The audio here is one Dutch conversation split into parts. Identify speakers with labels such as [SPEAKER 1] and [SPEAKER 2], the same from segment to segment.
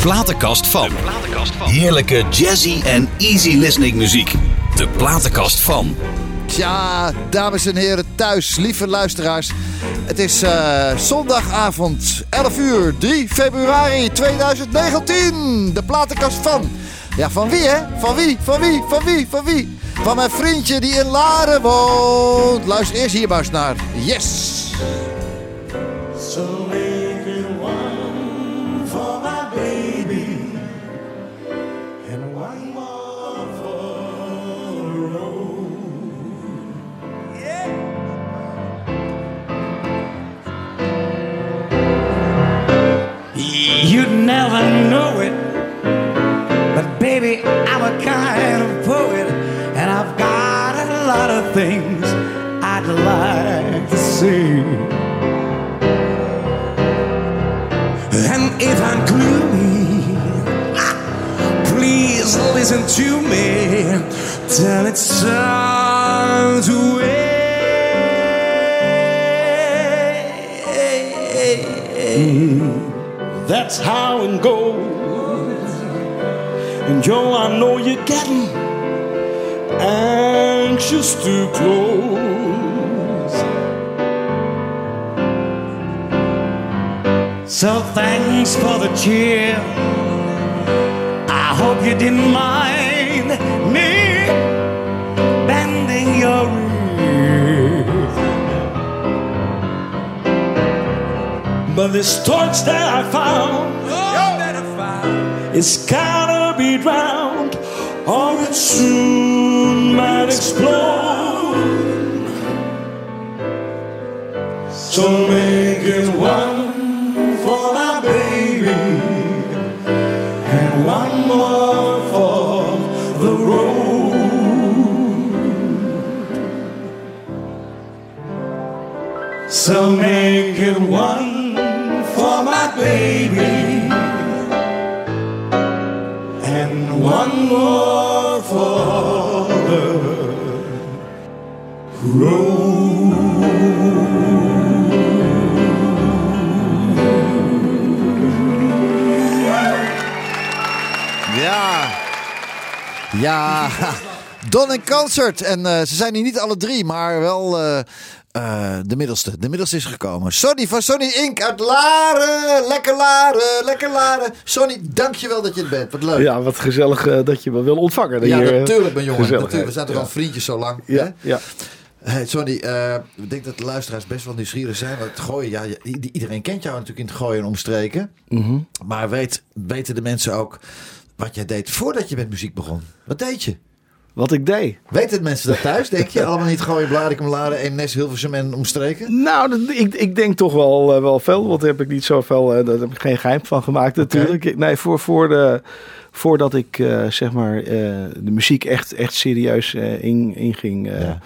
[SPEAKER 1] platenkast van. Heerlijke jazzy en easy listening muziek. De platenkast van.
[SPEAKER 2] Tja, dames en heren thuis, lieve luisteraars. Het is eh, zondagavond, 11 uur, 3 februari 2019. De platenkast van. Ja, van wie hè? Van wie? Van wie? Van wie? Van wie? Van mijn vriendje die in Laren woont. Luister eerst hier maar eens naar. Yes!
[SPEAKER 3] So kind of poet, and I've got a lot of things I'd like to see. And if I'm gloomy, please listen to me till it's time to wait. That's how it goes. And Joe, I know you're getting anxious to close. So thanks for the cheer. I hope you didn't mind me bending your ear. But this torch that I found, it's gotta be drowned, it soon might explode. So make it one for my baby and one more for the road. So make it one for my baby and one more
[SPEAKER 2] Ja. Ja. Don in concert. En eh, ze zijn hier niet alle drie, maar wel eh, eh, de middelste. De middelste is gekomen. Sonny van Sonny Inc. uit Laren. Lekker Laren, lekker Laren. Sonny, dankjewel dat je er bent. Wat leuk.
[SPEAKER 4] Ja, wat gezellig eh, dat je me wil ontvangen.
[SPEAKER 2] Ja,
[SPEAKER 4] Hier, eh,
[SPEAKER 2] natuurlijk, mijn jongen. Natuurlijk. We zijn toch
[SPEAKER 4] Ja.
[SPEAKER 2] al vriendjes zo lang. hè?
[SPEAKER 4] Ja, ja.
[SPEAKER 2] Hey, Sonny, ik denk dat de luisteraars best wel nieuwsgierig zijn. Want het gooien, ja, iedereen kent jou natuurlijk in het gooien en omstreken.
[SPEAKER 4] Mhm.
[SPEAKER 2] Maar weet, weten de mensen ook wat jij deed voordat je met muziek begon? Wat deed je?
[SPEAKER 4] Wat ik deed.
[SPEAKER 2] Weten de mensen dat thuis? Denk je allemaal niet gooien, bladikum, laren, Eemnes, Hilversum en omstreken?
[SPEAKER 4] Nou, dat- ik, ik denk toch wel, eh, wel veel. Want daar heb ik niet zoveel, eh, daar heb ik geen geheim van gemaakt natuurlijk. Nee, voor, voor de, voordat ik eh, zeg maar de muziek echt, echt serieus in, inging...
[SPEAKER 2] Ja.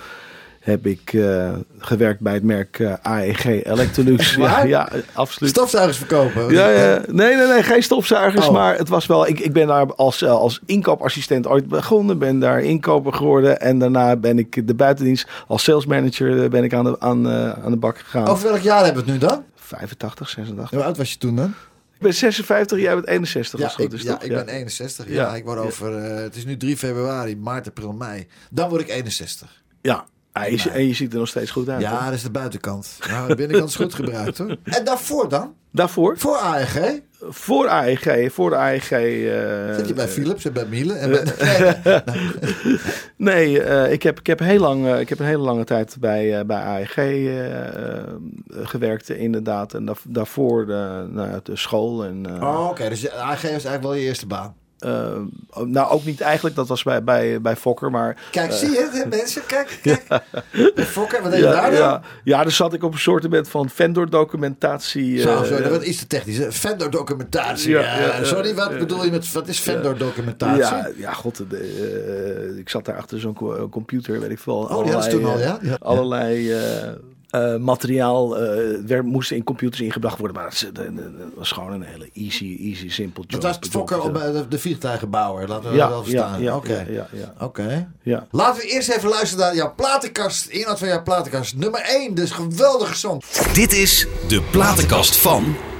[SPEAKER 4] Heb ik eh, gewerkt bij het merk eh, AEG Electrolux. ja,
[SPEAKER 2] waar?
[SPEAKER 4] ja, absoluut.
[SPEAKER 2] Stofzuigers verkopen?
[SPEAKER 4] Ja, ja. Nee, nee, nee, geen stopzuigers.
[SPEAKER 2] Oh.
[SPEAKER 4] Maar het was wel. Ik, ik ben daar als, eh, als inkoopassistent ooit begonnen. Ben daar inkoper geworden. En daarna ben ik de buitendienst als salesmanager ben ik aan de, aan, eh, aan de bak gegaan.
[SPEAKER 2] Over welk jaar hebben we het nu dan?
[SPEAKER 4] 85, 86.
[SPEAKER 2] Hoe oud was je toen dan?
[SPEAKER 4] Ik ben 56, jij bent 61.
[SPEAKER 2] Ja, ik, ja, ik ben 61. Ja,
[SPEAKER 4] Ja.
[SPEAKER 2] ik word over. eh, het is nu 3 februari, maart, april, mei. Dan word ik 61.
[SPEAKER 4] Ja. Je, en je ziet er nog steeds goed uit.
[SPEAKER 2] Ja, dat is de buitenkant. Nou, de binnenkant is goed gebruikt hoor. En daarvoor dan?
[SPEAKER 4] Daarvoor,
[SPEAKER 2] Voor AEG?
[SPEAKER 4] voor AEG, voor de AEG. eh,
[SPEAKER 2] Zit je bij Philips en bij Miele? En bij,
[SPEAKER 4] Nee, eh, ik, heb, ik, heb heel lang, eh, ik heb een hele lange tijd bij, eh, bij AEG eh, eh, gewerkt, inderdaad. En daar, daarvoor de, nou, de school. En, eh,
[SPEAKER 2] Oh, oké. Dus AEG was eigenlijk wel je eerste baan.
[SPEAKER 4] Eh, nou, ook niet eigenlijk, dat was bij, bij, bij Fokker, maar...
[SPEAKER 2] Kijk, zie je het, mensen? Kijk, kijk. Fokker, wat deed je
[SPEAKER 4] Ja,
[SPEAKER 2] daar dan?
[SPEAKER 4] ja, ja, daar zat ik op een soort van vendor documentatie.
[SPEAKER 2] Zo,
[SPEAKER 4] eh,
[SPEAKER 2] zo, dat is iets te technisch. hè? Vendor documentatie.
[SPEAKER 4] Ja,
[SPEAKER 2] Ja,
[SPEAKER 4] ja, ja,
[SPEAKER 2] Sorry, wat
[SPEAKER 4] ja.
[SPEAKER 2] bedoel je met wat is vendor documentatie?
[SPEAKER 4] Ja, ja, god, de, eh, ik zat daar achter zo'n co- computer, weet ik veel.
[SPEAKER 2] Oh, die hadden ze toen al,
[SPEAKER 4] eh,
[SPEAKER 2] ja? Ja.
[SPEAKER 4] Allerlei eh, eh, materiaal eh, werd, moest in computers ingebracht worden, maar dat, dat was gewoon een hele easy, easy, simpel job.
[SPEAKER 2] Dat was het Fokker op eh, de, vliegtuigenbouwer. Laten we
[SPEAKER 4] Ja,
[SPEAKER 2] dat wel
[SPEAKER 4] ja,
[SPEAKER 2] verstaan.
[SPEAKER 4] ja,
[SPEAKER 2] Oké.
[SPEAKER 4] ja, ja, ja.
[SPEAKER 2] Oké.
[SPEAKER 4] Ja.
[SPEAKER 2] Laten we eerst even luisteren naar jouw platenkast. Inhoud van jouw platenkast. Nummer 1, dus geweldige song.
[SPEAKER 1] Oh, Dit is de platenkast van.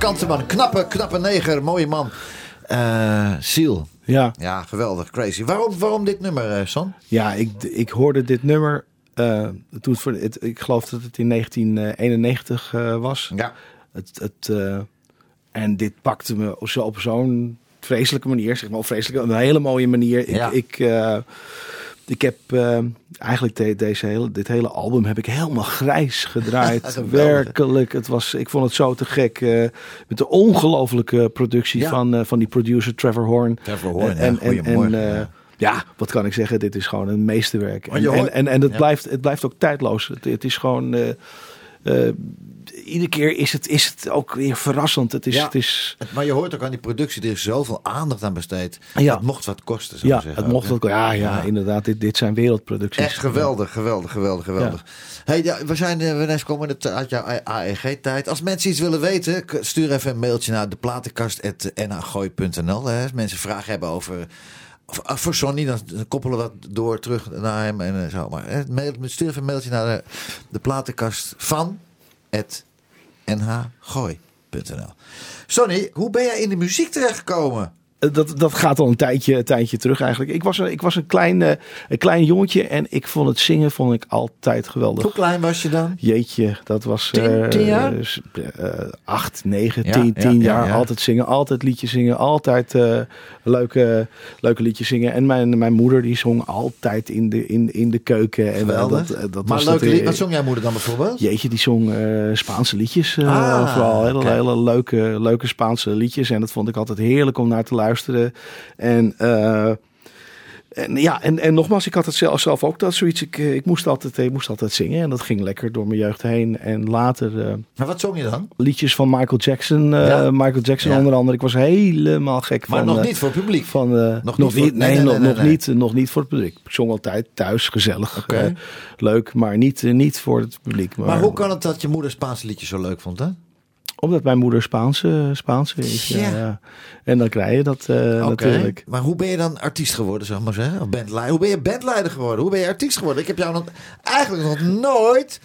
[SPEAKER 2] Markante man. Knappe, knappe neger. Mooie man. Uh, Seal.
[SPEAKER 4] Ja.
[SPEAKER 2] Ja, geweldig. Crazy. Waarom, waarom dit nummer, uh, Son?
[SPEAKER 4] Ja, ik, ik hoorde dit nummer uh, toen voor het, ik geloof dat het in 1991 was.
[SPEAKER 2] Ja.
[SPEAKER 4] Het, het, en dit pakte me op zo'n vreselijke manier, zeg maar, of vreselijke, een hele mooie manier.
[SPEAKER 2] Ja.
[SPEAKER 4] Ik, ik heb uh, eigenlijk deze hele, dit hele album heb ik helemaal grijs gedraaid. Werkelijk. Het was, ik vond het zo te gek. Uh, met de ongelofelijke productie
[SPEAKER 2] Ja.
[SPEAKER 4] van, uh, van die producer Trevor Horn.
[SPEAKER 2] Trevor Horn,
[SPEAKER 4] en,
[SPEAKER 2] ja,
[SPEAKER 4] en, eh,
[SPEAKER 2] ja.
[SPEAKER 4] ja, wat kan ik zeggen? Dit is gewoon een meesterwerk.
[SPEAKER 2] Maar
[SPEAKER 4] En, en, en, en het,
[SPEAKER 2] Ja.
[SPEAKER 4] blijft, het blijft ook tijdloos. Het, het is gewoon. eh, eh, iedere keer is het, is het ook weer verrassend. Het is,
[SPEAKER 2] Ja.
[SPEAKER 4] het is
[SPEAKER 2] Maar je hoort ook aan die productie, er is zoveel aandacht aan besteed.
[SPEAKER 4] Ja.
[SPEAKER 2] Het mocht wat kosten, zou
[SPEAKER 4] ja,
[SPEAKER 2] zeggen.
[SPEAKER 4] het mocht ook. Ja, ja,
[SPEAKER 2] Ja.
[SPEAKER 4] inderdaad. Dit, dit zijn wereldproducties.
[SPEAKER 2] Echt geweldig, geweldig, geweldig, geweldig. Hey, ja, we zijn eh, we komen het- uit jouw AEG-tijd. Als mensen iets willen weten, stuur even een mailtje naar deplatenkast.nagooi.nl. Als mensen vragen hebben over... Of, ah, voor Sonny, dan koppelen we dat door terug naar hem en eh, zo. Maar eh, stuur even een mailtje naar de, de platenkast van het nhgooi.nl. Sonny, hoe ben jij in de muziek terechtgekomen?
[SPEAKER 4] Eh, Dat, dat gaat al een tijdje, een tijdje terug eigenlijk. Ik was, een- ik was een, klein, eh, een klein jongetje en ik vond het zingen vond ik altijd geweldig.
[SPEAKER 2] Hoe klein was je dan?
[SPEAKER 4] Jeetje, dat was
[SPEAKER 2] Tien-
[SPEAKER 4] eh,
[SPEAKER 2] tien jaar?
[SPEAKER 4] acht, negen,
[SPEAKER 2] Ja,
[SPEAKER 4] tien,
[SPEAKER 2] ja,
[SPEAKER 4] tien
[SPEAKER 2] ja,
[SPEAKER 4] jaar.
[SPEAKER 2] ja.
[SPEAKER 4] Altijd zingen, altijd liedjes zingen, altijd eh, leuke, leuke liedjes zingen. En mijn, mijn moeder die zong altijd in de, in, in de keuken. En
[SPEAKER 2] Geweldig.
[SPEAKER 4] dat, dat
[SPEAKER 2] maar
[SPEAKER 4] was
[SPEAKER 2] leuke
[SPEAKER 4] dat,
[SPEAKER 2] lied, wat zong jouw moeder dan bijvoorbeeld?
[SPEAKER 4] Jeetje, die zong eh, Spaanse liedjes. eh,
[SPEAKER 2] Ah,
[SPEAKER 4] vooral hele, hele leuke, leuke Spaanse liedjes. En dat vond ik altijd heerlijk om naar te luisteren. En, eh, en ja, en, en nogmaals, ik had het zelf, zelf ook dat zoiets. Ik, eh, ik, moest altijd, ik moest altijd zingen. En dat ging lekker door mijn jeugd heen. En later eh,
[SPEAKER 2] Maar wat zong je dan?
[SPEAKER 4] liedjes van Michael Jackson. eh,
[SPEAKER 2] Ja.
[SPEAKER 4] Michael Jackson
[SPEAKER 2] Ja.
[SPEAKER 4] onder andere. Ik was helemaal gek
[SPEAKER 2] Maar
[SPEAKER 4] van...
[SPEAKER 2] nog
[SPEAKER 4] eh,
[SPEAKER 2] niet voor het publiek.
[SPEAKER 4] van, eh,
[SPEAKER 2] Nog
[SPEAKER 4] nog,
[SPEAKER 2] niet voor- nee,
[SPEAKER 4] nee,
[SPEAKER 2] nee,
[SPEAKER 4] nog,
[SPEAKER 2] nee,
[SPEAKER 4] nog. Niet, nog niet voor het publiek. Ik zong altijd thuis, gezellig, eh, leuk, maar niet, eh, niet voor het publiek. Maar,
[SPEAKER 2] Maar hoe kan het dat je moeder Spaanse liedjes zo leuk vond, hè?
[SPEAKER 4] Omdat mijn moeder Spaanse, Spaanse is. Ja. En dan krijg je dat eh, natuurlijk.
[SPEAKER 2] Maar hoe ben je dan artiest geworden, zeg maar zeggen? Of bandleider? Hoe ben je bandleider geworden? Hoe ben je artiest geworden? Ik heb jou nog, eigenlijk nog nooit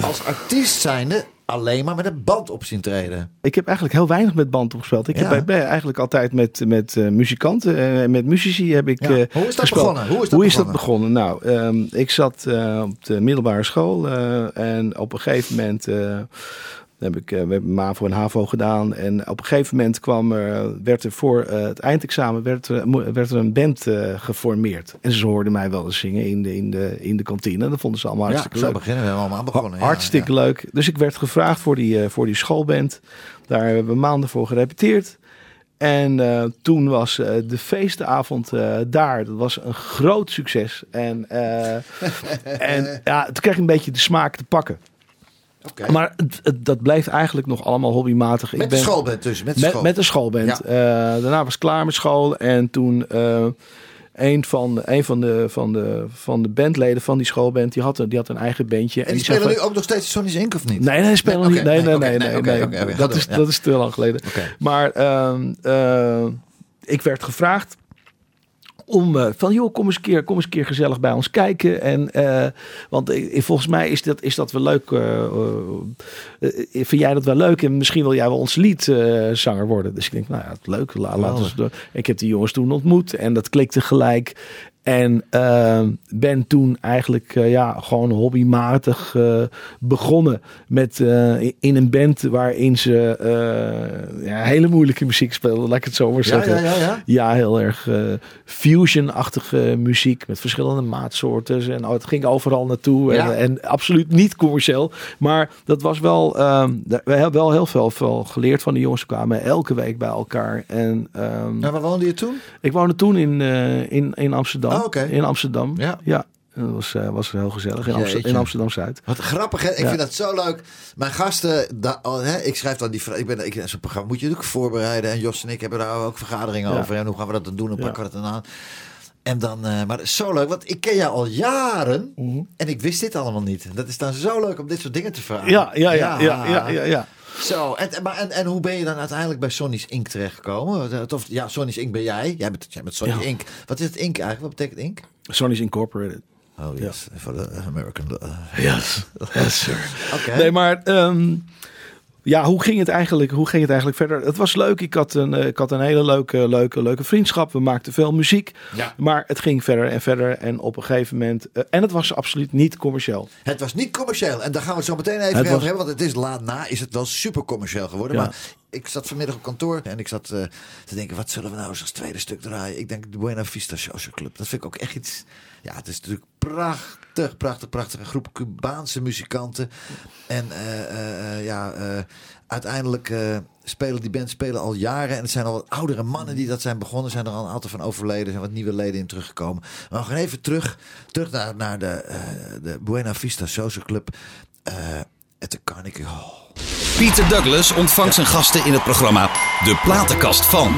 [SPEAKER 2] als artiest zijnde alleen maar met een band op zien treden.
[SPEAKER 4] Ik heb eigenlijk heel weinig met band opgespeeld. Ik
[SPEAKER 2] Ja.
[SPEAKER 4] heb ben eigenlijk altijd met, met eh, muzikanten en met muzici heb ik
[SPEAKER 2] Ja.
[SPEAKER 4] eh,
[SPEAKER 2] Hoe is dat
[SPEAKER 4] gespeeld.
[SPEAKER 2] begonnen? Hoe is dat begonnen?
[SPEAKER 4] begonnen? Nou, ehm, ik zat eh, op de middelbare school eh, en op een gegeven moment eh, heb ik eh, we hebben MAVO en HAVO gedaan. En op een gegeven moment kwam er, werd er voor eh, het eindexamen werd er, mo- werd er een band eh, geformeerd. En ze hoorden mij wel eens zingen in de, in de, in de kantine. Dat vonden ze allemaal
[SPEAKER 2] Ja,
[SPEAKER 4] hartstikke
[SPEAKER 2] zo
[SPEAKER 4] leuk.
[SPEAKER 2] beginnen we allemaal begonnen. Ja,
[SPEAKER 4] Hartstikke
[SPEAKER 2] ja.
[SPEAKER 4] leuk. Dus ik werd gevraagd voor die, eh, voor die schoolband. Daar hebben we maanden voor gerepeteerd. En eh, toen was eh, de feestavond eh, daar. Dat was een groot succes. En, eh, en ja, toen kreeg ik een beetje de smaak te pakken. Maar het, het- dat blijft eigenlijk nog allemaal hobbymatig.
[SPEAKER 2] Met
[SPEAKER 4] ik
[SPEAKER 2] de schoolband dus. Met de
[SPEAKER 4] met,
[SPEAKER 2] school.
[SPEAKER 4] met de schoolband.
[SPEAKER 2] Ja.
[SPEAKER 4] Eh, daarna was ik klaar met school. En toen eh, een, van, een van, de, van, de, van de bandleden van die schoolband, die had, een- die had een eigen bandje.
[SPEAKER 2] en die spelen nu ook nog steeds Sony's Inc. of niet?
[SPEAKER 4] Nee, nee, spelen
[SPEAKER 2] Nee,
[SPEAKER 4] niet. Nee,
[SPEAKER 2] nee,
[SPEAKER 4] nee, nee,
[SPEAKER 2] nee,
[SPEAKER 4] Dat, is,
[SPEAKER 2] ja.
[SPEAKER 4] dat is te lang geleden. Maar ehm, eh, ik werd gevraagd om eh, van joh, kom eens een keer, kom eens een keer gezellig bij ons kijken. En eh, want eh, volgens mij is dat, is dat wel leuk. vind jij dat wel leuk? En misschien wil jij wel ons liedzanger worden. Dus ik denk, nou ja, leuk. La, laten we eens door. Ik heb die jongens toen ontmoet en dat klikte gelijk. En eh, ben toen eigenlijk eh, ja, gewoon hobbymatig eh, begonnen met eh, in een band waarin ze ja, hele moeilijke muziek speelden, laat ik het zo maar zeggen.
[SPEAKER 2] ja, ja, ja.
[SPEAKER 4] Ja, heel erg fusion-achtige muziek met verschillende maatsoorten. En oh, het ging overal naartoe. En, en absoluut niet commercieel. Maar dat was wel. ehm, we hebben wel heel veel, veel geleerd van de jongens. We kwamen elke week bij elkaar. En ehm,
[SPEAKER 2] waar woonde je toen?
[SPEAKER 4] ik woonde toen in, in, in Amsterdam.
[SPEAKER 2] Oh.
[SPEAKER 4] In Amsterdam.
[SPEAKER 2] Ja.
[SPEAKER 4] ja. Dat was, eh, was heel gezellig in, in Amsterdam Zuid.
[SPEAKER 2] Wat grappig, hè? Ik
[SPEAKER 4] Ja.
[SPEAKER 2] vind dat zo leuk. Mijn gasten, da- oh, hè, ik schrijf dan die ik ben, ik, Zo'n programma moet je natuurlijk voorbereiden. En Jos en ik hebben daar ook vergaderingen
[SPEAKER 4] Ja.
[SPEAKER 2] over. En hoe gaan we dat dan doen?
[SPEAKER 4] Ja.
[SPEAKER 2] pakken we dat dan aan? En dan, eh, maar zo leuk, want ik ken jou al jaren.
[SPEAKER 4] Mhm.
[SPEAKER 2] En ik wist dit allemaal niet. Dat is dan zo leuk om dit soort dingen te vragen.
[SPEAKER 4] Ja, ja, ja, ja, ja, ja, ja.
[SPEAKER 2] Zo, en, maar, en, en hoe ben je dan uiteindelijk bij Sonny's Inc. terechtgekomen? Of, ja, Sonny's Inc. ben jij. Jij bent, jij bent Sonny
[SPEAKER 4] Ja.
[SPEAKER 2] Inc. Wat is het Inc. eigenlijk? Wat betekent Inc.?
[SPEAKER 4] Sonny's Incorporated.
[SPEAKER 2] Oh yes, voor de American... uh,
[SPEAKER 4] Yes, yes sir.
[SPEAKER 2] Oké.
[SPEAKER 4] Nee, maar ehm, ja, hoe ging het eigenlijk? Hoe ging het eigenlijk verder? Het was leuk. Ik had een, eh, ik had een hele leuke, leuke, leuke vriendschap. We maakten veel muziek.
[SPEAKER 2] Ja.
[SPEAKER 4] Maar het ging verder en verder. En op een gegeven moment. eh, en het was absoluut niet commercieel.
[SPEAKER 2] Het was niet commercieel. En daar gaan we het zo meteen even over
[SPEAKER 4] was-
[SPEAKER 2] hebben. Want het is laat na, is het wel super commercieel geworden.
[SPEAKER 4] Ja.
[SPEAKER 2] Maar ik zat vanmiddag op kantoor en ik zat eh, te denken... wat zullen we nou eens als tweede stuk draaien? Ik denk de Buena Vista Social Club. Dat vind ik ook echt iets... Ja, het is natuurlijk prachtig, prachtig, prachtig. Een groep Cubaanse muzikanten. En eh, eh, eh, ja, uiteindelijk spelen die band spelen al jaren. En het zijn al wat oudere mannen die dat zijn begonnen. Zijn er al een aantal van overleden. Er zijn wat nieuwe leden in teruggekomen. Maar we gaan even terug, terug naar, naar de, de Buena Vista Social Club. at de Carnegie Hall.
[SPEAKER 1] Peter Douglas ontvangt zijn gasten in het programma De Platenkast van.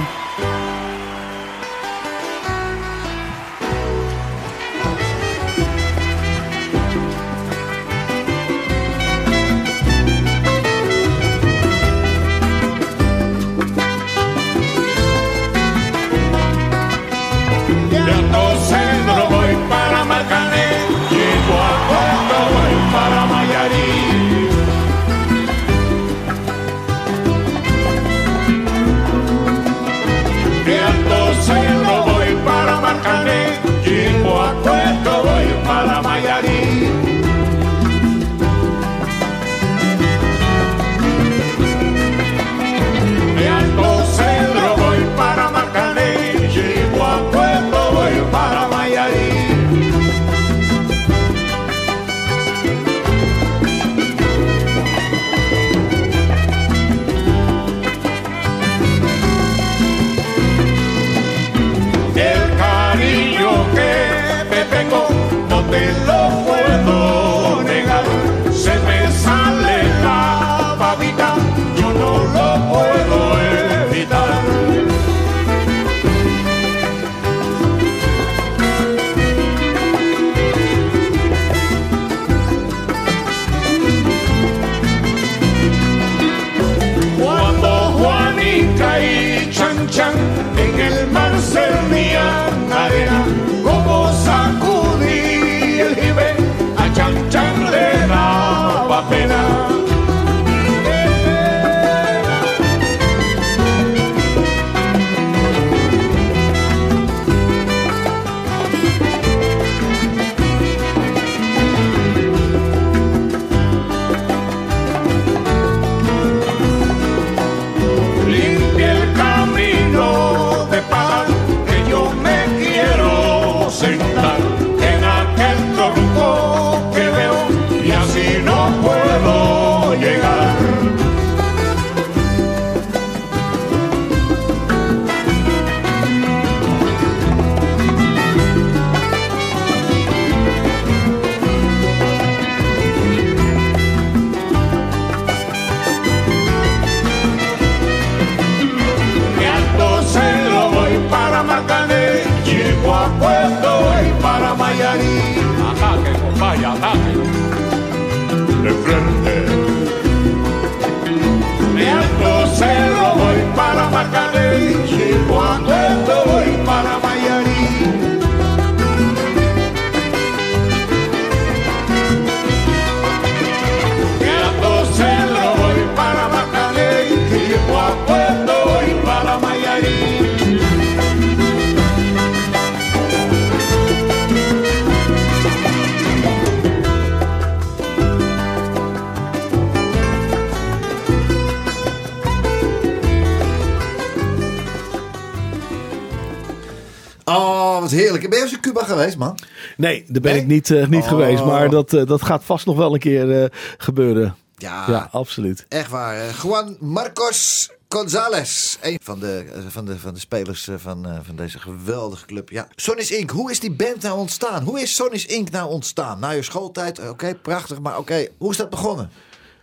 [SPEAKER 4] Nee, daar ben
[SPEAKER 2] Nee?
[SPEAKER 4] ik niet, eh, niet
[SPEAKER 2] Oh.
[SPEAKER 4] geweest. Maar dat, eh, dat gaat vast nog wel een keer eh, gebeuren.
[SPEAKER 2] Ja,
[SPEAKER 4] Ja, absoluut.
[SPEAKER 2] echt waar. Juan Marcos González. Een van de, van de, van de spelers van, van deze geweldige club. Ja. Sonny's Inc. Hoe is die band nou ontstaan? Hoe is Sonny's Inc. nou ontstaan? Na je schooltijd, oké, prachtig. Maar oké, hoe is dat begonnen?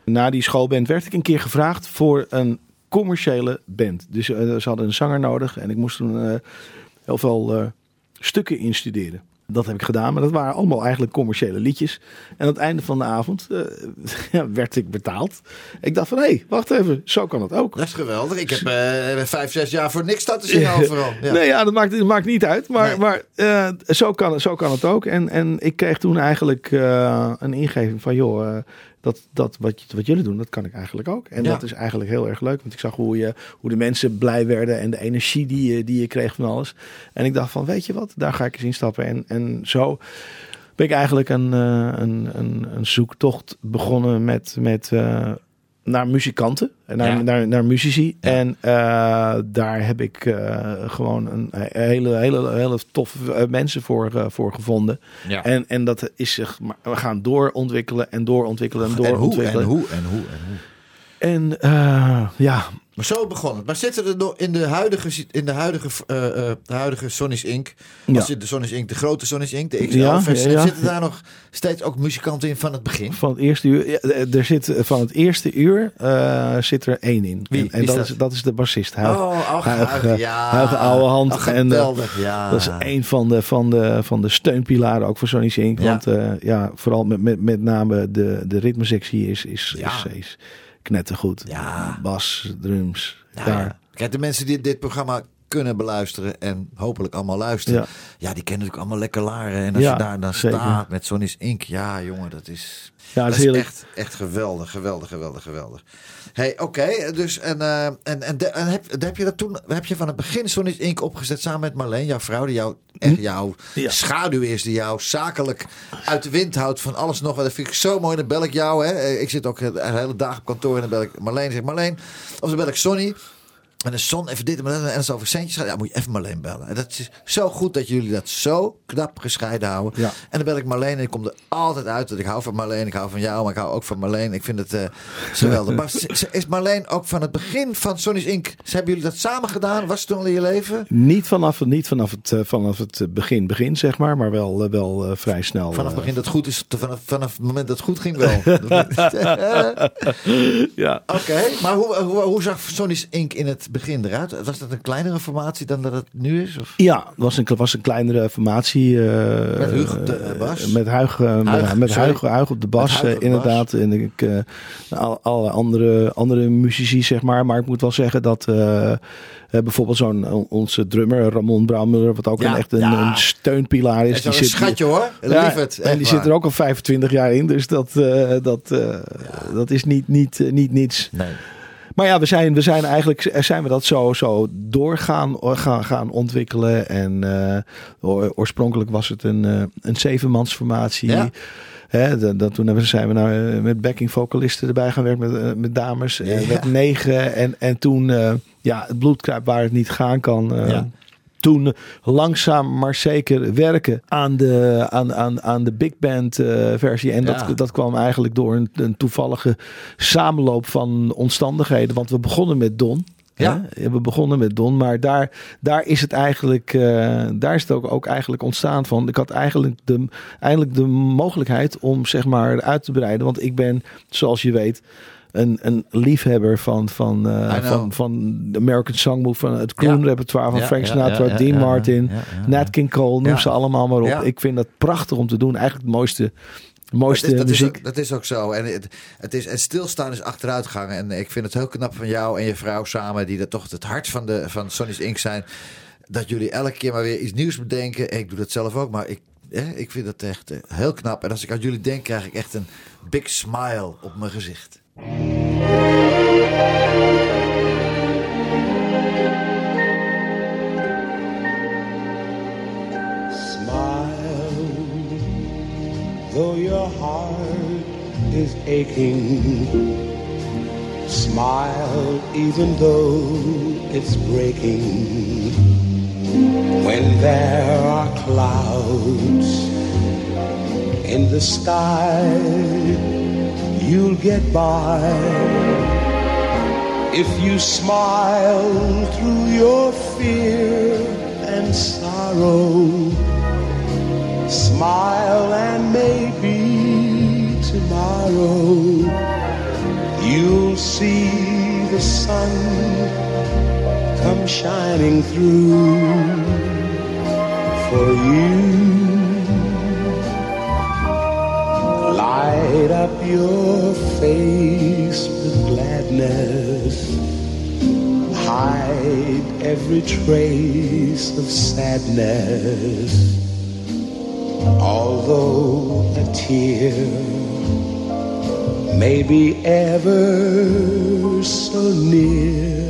[SPEAKER 4] Na die schoolband werd ik een keer gevraagd voor een commerciële band. Dus ze hadden een zanger nodig en ik moest toen heel veel stukken instuderen. Dat heb ik gedaan, maar dat waren allemaal eigenlijk commerciële liedjes. En aan het einde van de avond eh, werd ik betaald. Ik dacht van, hé, hey, wacht even, zo kan het ook.
[SPEAKER 2] Dat is geweldig. Ik heb eh, vijf, zes jaar voor niks staan te zingen overal. Ja.
[SPEAKER 4] Nee, ja, dat maakt, dat maakt niet uit. Maar,
[SPEAKER 2] Nee.
[SPEAKER 4] maar eh, zo, kan, het- zo kan het ook. En, en ik kreeg toen eigenlijk een ingeving van, joh, dat, dat wat, wat jullie doen, dat kan ik eigenlijk ook. En
[SPEAKER 2] Ja.
[SPEAKER 4] dat is eigenlijk heel erg leuk. Want ik zag hoe, je, hoe de mensen blij werden en de energie die je, die je kreeg van alles. En ik dacht van, weet je wat, daar ga ik eens instappen. En, en zo ben ik eigenlijk een, eh, een, een, een zoektocht begonnen met... met eh, naar muzikanten, en naar,
[SPEAKER 2] Ja.
[SPEAKER 4] naar, naar muzici.
[SPEAKER 2] Ja.
[SPEAKER 4] En eh, daar heb ik eh, gewoon een hele, hele, hele toffe eh, mensen voor, voor gevonden.
[SPEAKER 2] Ja.
[SPEAKER 4] En, en dat is zich, we gaan doorontwikkelen en doorontwikkelen en
[SPEAKER 2] En hoe, en
[SPEAKER 4] doorontwikkelen.
[SPEAKER 2] hoe, en hoe, en hoe.
[SPEAKER 4] En ja,
[SPEAKER 2] Maar zo begon het. Maar zitten er nog in de huidige, in de huidige, eh, eh, de huidige Sonny's Inc.
[SPEAKER 4] Ja.
[SPEAKER 2] Als de Sonny's Inc. De grote Sonny's Inc. De XL
[SPEAKER 4] Ja.
[SPEAKER 2] Zitten daar nog steeds ook muzikanten in van het begin?
[SPEAKER 4] van het eerste uur, ja, er zit van het eerste uur eh, zit er één in.
[SPEAKER 2] Wie
[SPEAKER 4] En, dat,
[SPEAKER 2] dat?
[SPEAKER 4] is, dat is de bassist. Huig,
[SPEAKER 2] oh, ach,
[SPEAKER 4] Huig,
[SPEAKER 2] Huig,
[SPEAKER 4] eh,
[SPEAKER 2] ja.
[SPEAKER 4] Huig oude hand.
[SPEAKER 2] Ach,
[SPEAKER 4] en, eh,
[SPEAKER 2] geweldig, ja.
[SPEAKER 4] Dat is een van de, van de, van de steunpilaren ook voor Sony Inc. Want eh, ja, vooral met, met, met name de, de ritmesectie is, is, is, is knettergoed.
[SPEAKER 2] Ja.
[SPEAKER 4] Bas, drums,
[SPEAKER 2] Ja,
[SPEAKER 4] gitaar.
[SPEAKER 2] ja. Kijk, de mensen die dit programma kunnen beluisteren en hopelijk allemaal luisteren. Ja,
[SPEAKER 4] Ja.
[SPEAKER 2] die kennen natuurlijk allemaal lekker laren. En als
[SPEAKER 4] Ja,
[SPEAKER 2] je daar dan
[SPEAKER 4] zeker.
[SPEAKER 2] staat met Sonny's Inc. Ja, jongen, dat is...
[SPEAKER 4] Ja,
[SPEAKER 2] dat
[SPEAKER 4] dat is heerlijk.
[SPEAKER 2] echt, echt geweldig, geweldig, geweldig, geweldig. Hey, oké, dus en, eh, en, en, de- en heb, heb je dat toen, heb je van het begin Sonny's Inc. opgezet samen met Marleen, jouw vrouw, die jou, echt jouw
[SPEAKER 4] Hm? Ja.
[SPEAKER 2] schaduw is, die jou zakelijk uit de wind houdt van alles nog. Dat vind ik zo mooi. Dan bel ik jou, hè. Eh, Ik zit ook de hele dag op kantoor en dan bel ik Marleen. Zeg Marleen, of dan bel ik Sonny. En de zon even dit en dat. En over centjes gaat, ja, moet je even Marleen bellen. En dat is zo goed dat jullie dat zo knap gescheiden houden.
[SPEAKER 4] Ja.
[SPEAKER 2] En dan bel ik Marleen en ik kom er altijd uit dat ik hou van Marleen. Ik hou van jou, maar ik hou ook van Marleen. Ik vind het eh, geweldig. Maar is Marleen ook van het begin van Sonny's Inc. Hebben jullie dat samen gedaan? Was het toen al in je leven?
[SPEAKER 4] Niet vanaf, niet vanaf, het, eh, vanaf het begin, begin zeg maar, maar wel, eh, wel vrij snel.
[SPEAKER 2] Vanaf het begin dat goed is, vanaf, vanaf het moment dat het goed ging wel.
[SPEAKER 4] ja.
[SPEAKER 2] Oké, maar hoe, hoe, hoe zag Sonny's Inc. in het begin eruit? Was dat een kleinere formatie dan dat het nu is? Of?
[SPEAKER 4] Ja, het was een, was een kleinere formatie.
[SPEAKER 2] Met Huug op de, bas?
[SPEAKER 4] Met Huig, met,
[SPEAKER 2] Huig,
[SPEAKER 4] met. Huig, Huig op de bas,
[SPEAKER 2] Huig
[SPEAKER 4] eh,
[SPEAKER 2] op de
[SPEAKER 4] inderdaad. En ik, eh, al- alle andere, andere muzici, zeg maar. Maar ik moet wel zeggen dat eh, bijvoorbeeld zo'n on- onze drummer Ramon Brouwmuller, wat ook
[SPEAKER 2] Ja,
[SPEAKER 4] een, echt een,
[SPEAKER 2] ja.
[SPEAKER 4] een steunpilaar is.
[SPEAKER 2] Is een schatje hoor.
[SPEAKER 4] Ja,
[SPEAKER 2] Lief het.
[SPEAKER 4] en die zit er ook al 25 jaar in, dus dat, dat, dat is niet, niet, niet niets.
[SPEAKER 2] Nee.
[SPEAKER 4] Maar ja, we zijn, we zijn eigenlijk zijn we dat zo, zo doorgaan gaan, gaan ontwikkelen. En eh, oor- oorspronkelijk was het een, eh, een zevenmansformatie.
[SPEAKER 2] Ja.
[SPEAKER 4] Hè, dat, dat, toen hebben, we- zijn we nou met backing vocalisten erbij gaan werken met, met dames.
[SPEAKER 2] Ja.
[SPEAKER 4] met negen. En, en toen ja, het bloedkruip waar het niet gaan kan.
[SPEAKER 2] Ja.
[SPEAKER 4] Toen langzaam maar zeker werken aan de, aan, aan, aan de big band eh, versie. En
[SPEAKER 2] Ja.
[SPEAKER 4] dat, dat kwam eigenlijk door een, een toevallige samenloop van omstandigheden. Want we begonnen met Don.
[SPEAKER 2] Ja.
[SPEAKER 4] Hè? We begonnen met Don, maar daar, daar is het eigenlijk, eh, daar is het ook, ook eigenlijk ontstaan van. Ik had eigenlijk de, eigenlijk de mogelijkheid om zeg maar uit te breiden. Want ik ben, zoals je weet, een, een liefhebber van, van, eh, van, van de American Songbook, van het
[SPEAKER 2] Ja.
[SPEAKER 4] repertoire van
[SPEAKER 2] Ja,
[SPEAKER 4] Frank Sinatra,
[SPEAKER 2] ja,
[SPEAKER 4] Dean Martin. Nat King Cole, noem ze allemaal maar op. Ik vind dat prachtig om te doen. Eigenlijk het mooiste, mooiste
[SPEAKER 2] dat, is, dat, is
[SPEAKER 4] muziek.
[SPEAKER 2] ook, dat is ook zo. En, het, het is, en stilstaan is achteruitgang. En ik vind het heel knap van jou en je vrouw samen, die dat toch het hart van, de, van Sonny's Inc. zijn. Dat jullie elke keer maar weer iets nieuws bedenken. Ik doe dat zelf ook, maar ik, hè, ik vind dat echt eh, heel knap. En als ik aan jullie denk, krijg ik echt een big smile op mijn gezicht.
[SPEAKER 5] Smile, though your heart is aching. Smile, even though it's breaking.
[SPEAKER 6] when there are clouds in the sky, you'll get by. If you smile through your fear and sorrow, smile and maybe tomorrow you'll see the sun come shining through for you. Light up your face with gladness. Hide every trace of sadness. Although a tear may be ever so near.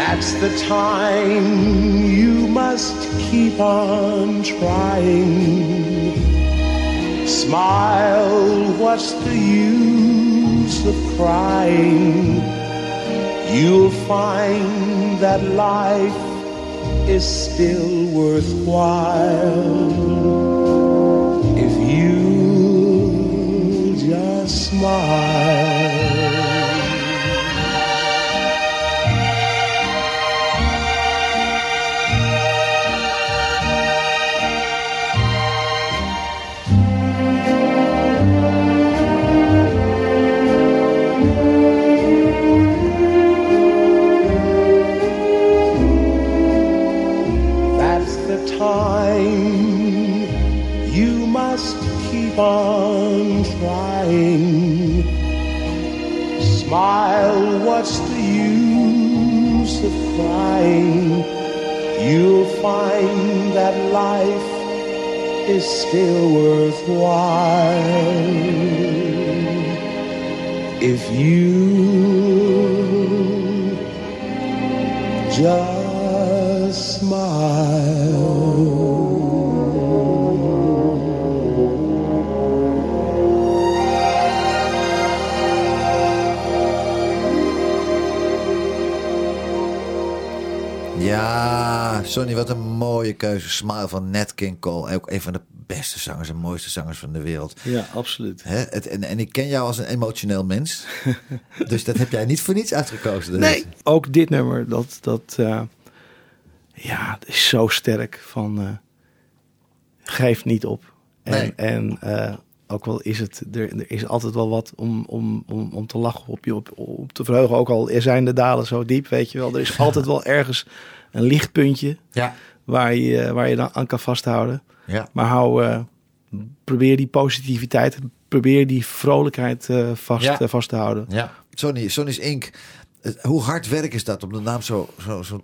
[SPEAKER 6] That's the time you must keep on trying. Smile, what's the use of crying? You'll find that life is still worthwhile if you just smile.
[SPEAKER 2] Sonny, wat een mooie keuze. Smile van Nat King Cole. Ook een van de beste zangers en mooiste zangers van de wereld.
[SPEAKER 4] Ja, absoluut.
[SPEAKER 2] Hè? Het, en, en ik ken jou als een emotioneel mens. dus dat heb jij niet voor niets uitgekozen. Dus.
[SPEAKER 4] Nee, ook dit nummer, dat, dat eh, ja, is zo sterk van uh, geef niet op. En,
[SPEAKER 2] Nee.
[SPEAKER 4] en eh, ook wel is het, er, er is altijd wel wat om, om, om, om te lachen op je, op, op te verheugen. Ook al zijn de dalen zo diep, weet je wel. Er is altijd wel ergens een lichtpuntje
[SPEAKER 2] Ja,
[SPEAKER 4] waar je, waar je dan aan kan vasthouden.
[SPEAKER 2] ja.
[SPEAKER 4] Maar hou, eh, probeer die positiviteit, probeer die vrolijkheid eh, vast,
[SPEAKER 2] Ja.
[SPEAKER 4] eh, vast te houden.
[SPEAKER 2] ja. Sonny, Sonny's Inc. Het- Hoe hard werk is dat om de naam zo, zo, zo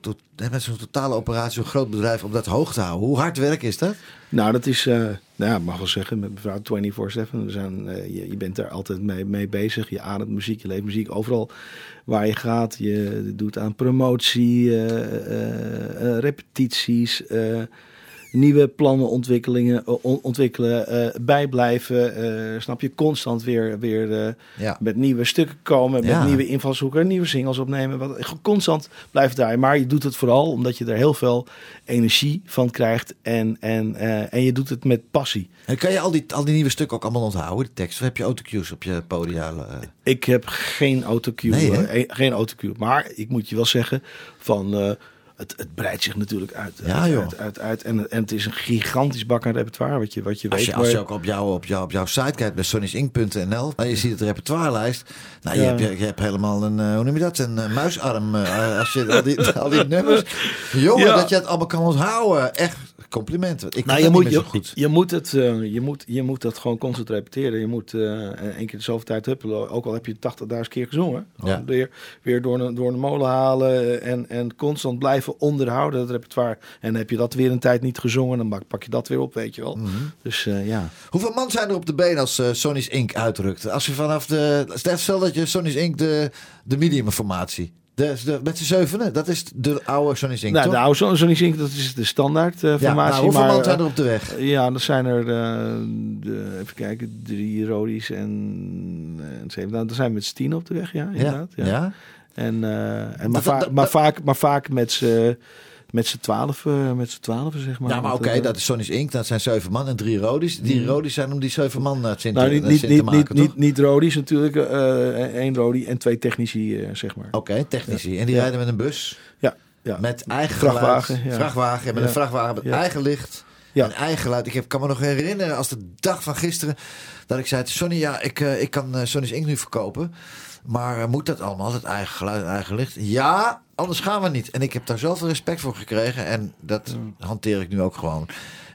[SPEAKER 2] met zo'n totale operatie, zo'n groot bedrijf, om dat hoog te houden? Hoe hard werk is dat?
[SPEAKER 4] Nou, dat is, eh, nou ja, mag wel zeggen, met mevrouw 24-7. We zijn, eh, je, je bent daar altijd mee, mee bezig. Je ademt muziek, je leeft muziek. Overal waar je gaat, je doet aan promotie, eh, eh, eh, repetities, eh, nieuwe plannen, ontwikkelingen, eh, on- ontwikkelen, eh, bijblijven. eh, snap je, constant weer, weer
[SPEAKER 2] Ja.
[SPEAKER 4] met nieuwe stukken komen, met
[SPEAKER 2] Ja.
[SPEAKER 4] nieuwe invalshoeken, nieuwe singles opnemen. Wat, constant blijft draaien. Maar je doet het vooral omdat je er heel veel energie van krijgt en, en, en je doet het met passie.
[SPEAKER 2] En kan je al die, al die nieuwe stukken ook allemaal onthouden, de tekst? Of heb je autocues op je podium?
[SPEAKER 4] Ik heb geen autocue,
[SPEAKER 2] Nee,
[SPEAKER 4] geen autocue. Maar ik moet je wel zeggen van het, het breidt zich natuurlijk uit.
[SPEAKER 2] Ja,
[SPEAKER 4] uit,
[SPEAKER 2] joh.
[SPEAKER 4] Uit, uit, uit. En, en het is een gigantisch bak aan repertoire wat je, wat je
[SPEAKER 2] Als
[SPEAKER 4] weet.
[SPEAKER 2] je, als je ook op, jou, op, jou, op jouw site kijkt bij sonny'sink.nl en je ziet het repertoirelijst. Nou, je,
[SPEAKER 4] Ja.
[SPEAKER 2] hebt, je, je hebt helemaal een, eh, hoe noem je dat, een eh, muisarm. eh, als je al die, al die nummers. Jongen,
[SPEAKER 4] Ja.
[SPEAKER 2] dat je het allemaal kan onthouden. Echt complimenten. Ik
[SPEAKER 4] Nou, je moet, je,
[SPEAKER 2] goed.
[SPEAKER 4] je, moet het, eh, je, moet, je moet dat gewoon constant repeteren. Je moet eh één keer de zoveel tijd huppelen. Ook al heb je 80.000 keer gezongen.
[SPEAKER 2] Ja.
[SPEAKER 4] Weer, weer door, een, door de molen halen. En, en constant blijven onderhouden, dat repertoire. En heb je dat weer een tijd niet gezongen. Dan pak- je dat weer op, weet je wel.
[SPEAKER 2] Mhm.
[SPEAKER 4] Dus eh, ja.
[SPEAKER 2] Hoeveel man zijn er op de been als Sonny's Inc. uitrukt? Als je vanaf de. Stel- dat je Sonny's Inc. de, de medium formatie. De, de, met z'n zevenen, dat is de oude Sonny's Inc.
[SPEAKER 4] Nou,
[SPEAKER 2] toch?
[SPEAKER 4] de oude Son- Sonny Zink, dat is de standaard eh,
[SPEAKER 2] ja,
[SPEAKER 4] formatie.
[SPEAKER 2] nou, hoeveel
[SPEAKER 4] maar,
[SPEAKER 2] man zijn er
[SPEAKER 4] eh,
[SPEAKER 2] op de weg?
[SPEAKER 4] Ja, dan zijn er, eh, de, even kijken, drie Rodi's en, en zeven. Nou, dan zijn we met z'n tien op de weg, ja,
[SPEAKER 2] Ja,
[SPEAKER 4] inderdaad.
[SPEAKER 2] ja.
[SPEAKER 4] Ja. En, eh, en maar,
[SPEAKER 2] Dat-
[SPEAKER 4] va-
[SPEAKER 2] dat-
[SPEAKER 4] maar,
[SPEAKER 2] dat-
[SPEAKER 4] vaak, maar vaak met z'n met z'n twaalf, eh, met z'n twaalf, zeg maar.
[SPEAKER 2] Ja, maar
[SPEAKER 4] Want,
[SPEAKER 2] oké,
[SPEAKER 4] eh,
[SPEAKER 2] dat is Sonny's Inc. Dat zijn zeven man en drie rodies. Die rodies zijn om die zeven man naar het zin
[SPEAKER 4] nou,
[SPEAKER 2] te,
[SPEAKER 4] niet, niet,
[SPEAKER 2] te
[SPEAKER 4] niet,
[SPEAKER 2] maken,
[SPEAKER 4] niet,
[SPEAKER 2] toch?
[SPEAKER 4] niet, niet Rodi's natuurlijk. eh één Rodi en twee technici, zeg maar.
[SPEAKER 2] Oké, technici. En die rijden met een bus.
[SPEAKER 4] Ja, ja.
[SPEAKER 2] Met eigen
[SPEAKER 4] Vrachtwagen,
[SPEAKER 2] geluid.
[SPEAKER 4] ja.
[SPEAKER 2] Vrachtwagen, met een vrachtwagen met eigen licht.
[SPEAKER 4] Ja.
[SPEAKER 2] En eigen geluid. Ik heb, kan me nog herinneren als de dag van gisteren. Dat ik zei, Sonny, ja, ik, ik kan Sonny's Inc. nu verkopen. Maar moet dat allemaal? Het eigen geluid en eigen licht? Ja, anders gaan we niet. En ik heb daar zoveel respect voor gekregen. En dat hanteer ik nu ook gewoon.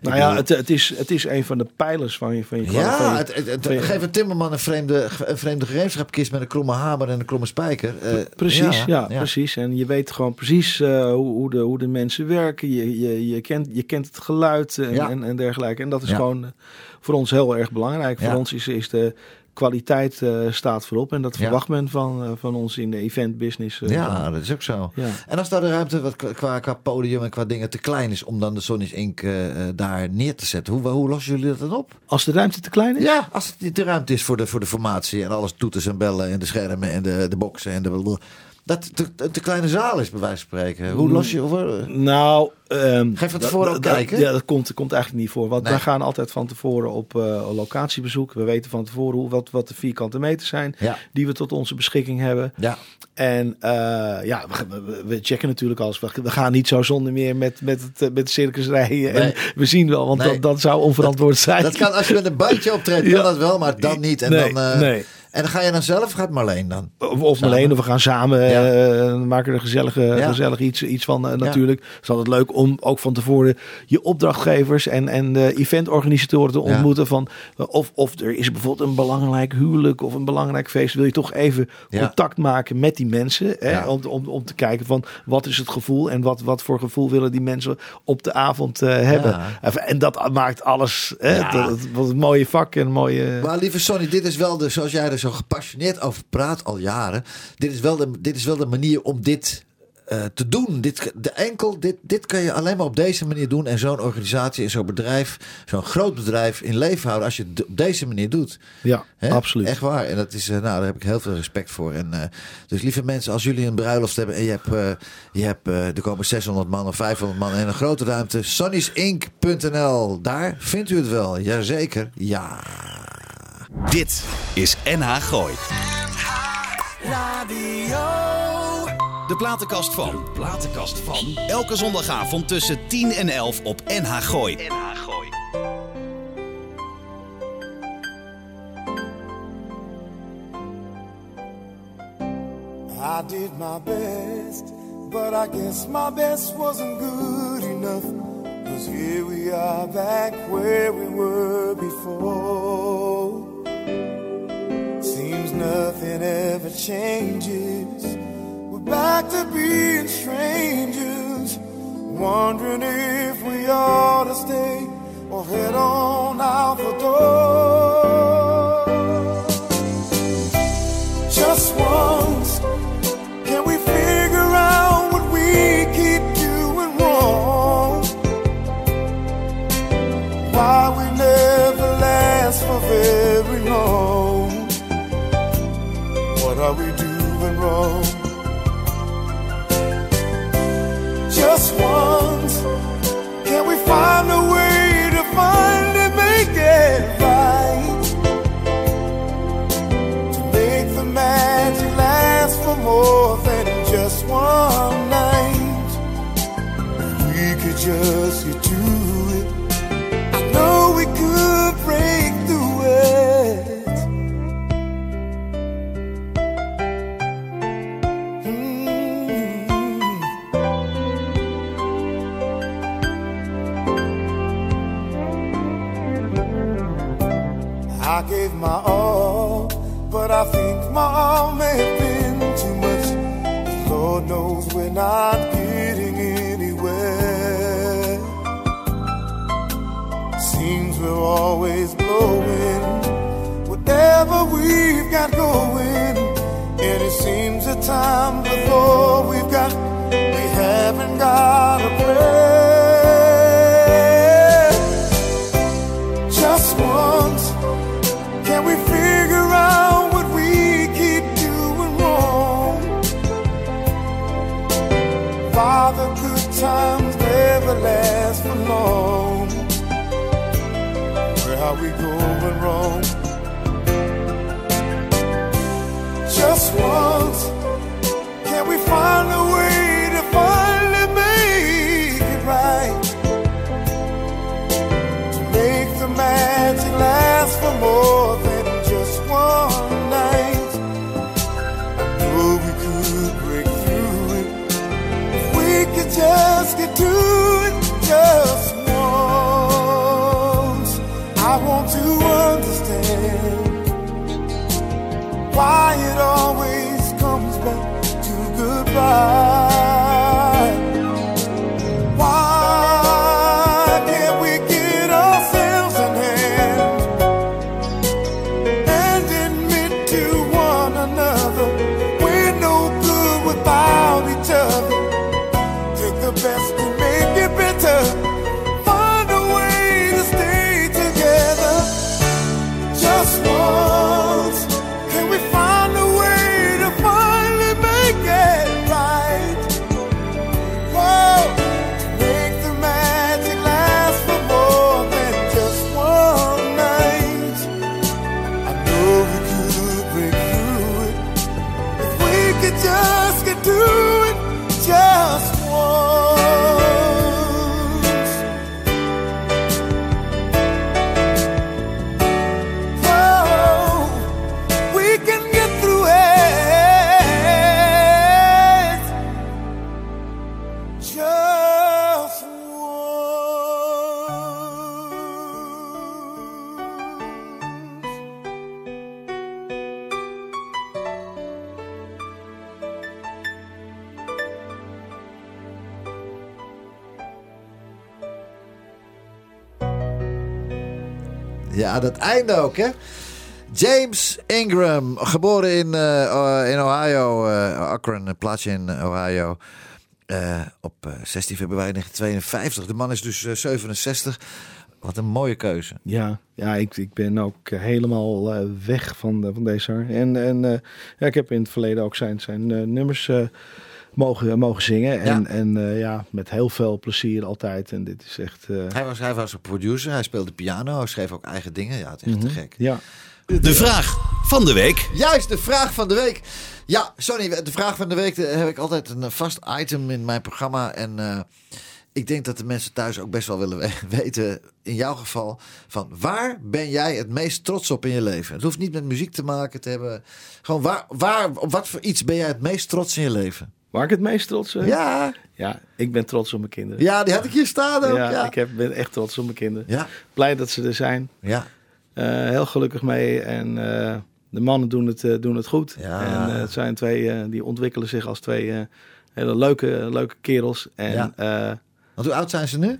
[SPEAKER 4] Nou ja, het, het, is, het is een van de pijlers van je, van je van je-
[SPEAKER 2] ja, het, het, het-
[SPEAKER 4] van je-
[SPEAKER 2] geef een timmerman een vreemde, een vreemde gereedschapkist met een kromme hamer en een kromme spijker. Eh,
[SPEAKER 4] Precies, ja, precies. En je weet gewoon precies eh, hoe, hoe, de, hoe de mensen werken. Je, je, je, kent, je kent het geluid en,
[SPEAKER 2] Ja.
[SPEAKER 4] en, en dergelijke. En dat is gewoon eh, voor ons heel erg belangrijk. Voor ons is, is de kwaliteit eh, staat voorop. En dat
[SPEAKER 2] Ja.
[SPEAKER 4] verwacht men van, eh, van ons in de event business. eh,
[SPEAKER 2] Ja,
[SPEAKER 4] van.
[SPEAKER 2] dat is ook zo.
[SPEAKER 4] Ja.
[SPEAKER 2] En als daar de ruimte wat qua- podium en qua dingen te klein is om dan de Sonny's Inc. daar neer te zetten, hoe, hoe lossen jullie dat dan op?
[SPEAKER 4] Als de ruimte te klein is?
[SPEAKER 2] Ja, als het niet de ruimte is voor de, voor de formatie en alles toeters en bellen en de schermen en de, de boksen en de. Dat te, te, kleine zaal is, bij wijze van spreken. Hoe los je. Hoe,
[SPEAKER 4] Nou, ehm,
[SPEAKER 2] Geef van
[SPEAKER 4] dat-
[SPEAKER 2] tevoren
[SPEAKER 4] dat-
[SPEAKER 2] ook
[SPEAKER 4] dat-
[SPEAKER 2] kijken.
[SPEAKER 4] Ja, dat komt, komt eigenlijk niet voor. Want
[SPEAKER 2] Nee.
[SPEAKER 4] wij gaan altijd van tevoren op eh, locatiebezoek. We weten van tevoren hoe, wat, wat de vierkante meters zijn
[SPEAKER 2] Ja.
[SPEAKER 4] die we tot onze beschikking hebben.
[SPEAKER 2] ja,
[SPEAKER 4] En eh, ja, we, we- we checken natuurlijk alles. We, we gaan niet zo zonder meer met, met, het, eh, met de circus rijden. En we zien wel, want
[SPEAKER 2] Nee.
[SPEAKER 4] dat, dat zou onverantwoord zijn.
[SPEAKER 2] dat kan als je met een bandje optreedt, kan
[SPEAKER 4] Ja.
[SPEAKER 2] dat wel, maar dan niet. En, dan,
[SPEAKER 4] nee.
[SPEAKER 2] En dan ga je dan zelf, of gaat Marleen dan?
[SPEAKER 4] Of, of
[SPEAKER 2] Samen.
[SPEAKER 4] alleen, of we gaan samen
[SPEAKER 2] Ja.
[SPEAKER 4] eh, maken er gezellige,
[SPEAKER 2] Ja.
[SPEAKER 4] gezellig iets, iets van eh, natuurlijk. Het is altijd leuk om ook van tevoren je opdrachtgevers en, en de eventorganisatoren te ontmoeten. Van, eh, of, of er is bijvoorbeeld een belangrijk huwelijk of een belangrijk feest. Wil je toch even contact maken met die mensen. Hè? Om, om, om te kijken van wat is het gevoel en wat, wat voor gevoel willen die mensen op de avond eh, hebben. En dat maakt alles, hè, dat, wat een mooie vak en mooie...
[SPEAKER 2] Maar lieve Sonny, dit is wel de, zoals jij er zo gepassioneerd over praat al jaren. Dit is wel de, dit is wel de manier om dit eh, te doen. Dit, de enkel, dit, dit kan je alleen maar op deze manier doen. En zo'n organisatie en zo'n bedrijf, zo'n groot bedrijf in leven houden. Als je het op deze manier doet.
[SPEAKER 4] Ja, absoluut.
[SPEAKER 2] Echt waar. En dat is, eh, nou, daar heb ik heel veel respect voor. En, eh, dus lieve mensen, als jullie een bruiloft hebben en je hebt, je hebt er komen 600 man of 500 man in een grote ruimte. sonnysink.nl, daar vindt u het wel. Jazeker. Ja.
[SPEAKER 1] Dit is NH Gooi. De platenkast van. Platenkast van. Elke zondagavond tussen 10 en 11 op NH Gooi. NH Gooi.
[SPEAKER 5] I did my best, but I guess my best wasn't good enough. Cause here we are back where we were before. Nothing ever changes. We're back to being strangers, wondering if we ought to stay or head on out the door. Just once, can we figure out what we keep doing wrong? Why we never last for very long? Are we doing wrong? My all, but I think my all may have been too much. Lord knows we're not getting anywhere. Seems we're always blowing whatever we've got going. And it seems the time before we've got, we haven't got a prayer. Times never last for long. Where are we going wrong? Just once, can we find a way to finally make it right? To make the magic last for more just get to it just once. I want to understand why it always comes back to goodbye.
[SPEAKER 2] Einde ook, hè? James Ingram, geboren in, eh, in Ohio, eh, Akron, een plaatsje in Ohio. eh, op eh, 16 februari 1952. De man is dus eh, 67. Wat een mooie keuze.
[SPEAKER 4] Ja, ja ik, ik ben ook helemaal weg van, de- van deze. En, en ja, ik heb in het verleden ook zijn, zijn nummers mogen, mogen zingen. En,
[SPEAKER 2] Ja.
[SPEAKER 4] en eh, ja, met heel veel plezier altijd. En dit is echt... eh,
[SPEAKER 2] Hij was, hij was een producer, hij speelde piano, hij schreef ook eigen dingen. Ja, het is echt te gek.
[SPEAKER 4] ja.
[SPEAKER 1] De vraag van de week.
[SPEAKER 2] Juist, de vraag van de week. Ja, sorry, de vraag van de week heb ik altijd een vast item in mijn programma. En eh, ik denk dat de mensen thuis ook best wel willen we- weten, in jouw geval, van waar ben jij het meest trots op in je leven? Het hoeft niet met muziek te maken te hebben. Gewoon waar, waar op wat voor iets ben jij het meest trots in je leven?
[SPEAKER 4] Waar ik het meest trots op
[SPEAKER 2] Ja,
[SPEAKER 4] Ja, ik ben trots op mijn kinderen.
[SPEAKER 2] ja die had ik hier staan ook.
[SPEAKER 4] Ja,
[SPEAKER 2] Ja,
[SPEAKER 4] ik heb, ben echt trots op mijn kinderen.
[SPEAKER 2] ja,
[SPEAKER 4] Blij dat ze er zijn.
[SPEAKER 2] ja.
[SPEAKER 4] Eh, heel gelukkig mee. En eh, de mannen doen het, eh, doen het goed.
[SPEAKER 2] Ja.
[SPEAKER 4] En het zijn twee, die ontwikkelen zich als twee hele leuke, leuke kerels. En
[SPEAKER 2] Ja. Want hoe oud zijn ze nu?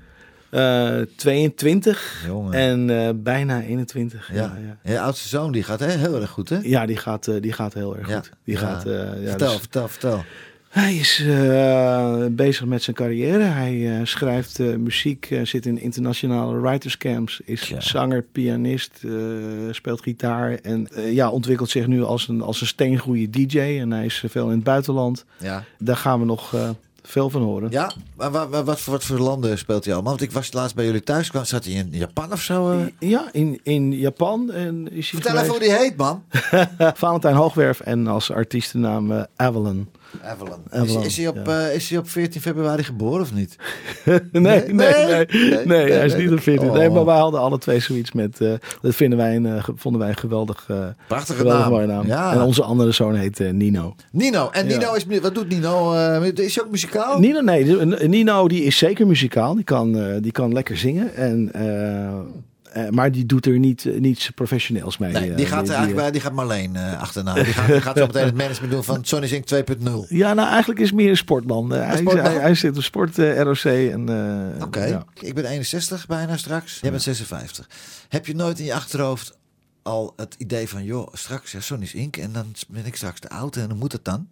[SPEAKER 4] eh, 22
[SPEAKER 2] Jongen.
[SPEAKER 4] en bijna 21.
[SPEAKER 2] Ja.
[SPEAKER 4] Ja, ja.
[SPEAKER 2] Je oudste zoon die gaat hè, heel erg goed, hè?
[SPEAKER 4] Ja, die gaat, die gaat heel erg goed. Die gaat, ja,
[SPEAKER 2] vertel,
[SPEAKER 4] dus-
[SPEAKER 2] vertel, vertel.
[SPEAKER 4] Hij is eh, bezig met zijn carrière. Hij eh, schrijft eh, muziek, zit in internationale writerscamps, is
[SPEAKER 2] Ja.
[SPEAKER 4] zanger, pianist, speelt gitaar en ja, ontwikkelt zich nu als een, als een steengoede DJ. En hij is veel in het buitenland.
[SPEAKER 2] Ja.
[SPEAKER 4] Daar gaan we nog veel van horen.
[SPEAKER 2] Ja, maar wa- wa- wat, voor, wat voor landen speelt hij allemaal? Want ik was laatst bij jullie thuis, kwam- zat hij in Japan of zo?
[SPEAKER 4] Ja, in, in Japan. En is hij
[SPEAKER 2] Vertel even hoe die heet, man.
[SPEAKER 4] Valentijn Hoogwerf en als artiestennaam eh, Avalon.
[SPEAKER 2] Avalon. Is, hij op,
[SPEAKER 4] ja.
[SPEAKER 2] eh, is hij op 14 februari geboren of niet?
[SPEAKER 4] nee, nee, nee, nee,
[SPEAKER 2] nee,
[SPEAKER 4] nee, hij is niet op 14.
[SPEAKER 2] Oh.
[SPEAKER 4] Nee, maar wij hadden alle twee zoiets met. eh, dat vinden wij een, eh, vonden wij een geweldig, eh
[SPEAKER 2] Prachtige
[SPEAKER 4] geweldig
[SPEAKER 2] naam. Ja.
[SPEAKER 4] En onze andere zoon heet Nino.
[SPEAKER 2] Nino. En
[SPEAKER 4] Ja.
[SPEAKER 2] Nino is, wat doet Nino? Is hij ook muzikaal?
[SPEAKER 4] Nino, nee, Nino die is zeker muzikaal. Die kan, die kan lekker zingen. En, eh, maar die doet er niet, eh, niets professioneels mee.
[SPEAKER 2] Nee,
[SPEAKER 4] eh,
[SPEAKER 2] die gaat,
[SPEAKER 4] die,
[SPEAKER 2] eigenlijk bij, die gaat Marleen achterna. Die gaat, die gaat zo meteen het management doen van Sonny Zink 2.0.
[SPEAKER 4] ja, nou eigenlijk is meer een sportman. Hij,
[SPEAKER 2] sportman?
[SPEAKER 4] Hij, hij zit op sport ROC.
[SPEAKER 2] Oké,
[SPEAKER 4] ja.
[SPEAKER 2] ik ben 61 bijna straks. Jij bent 56. Heb je nooit in je achterhoofd al het idee van... joh, straks ja, Sonny's Inc. en dan ben ik straks de auto en dan moet het dan?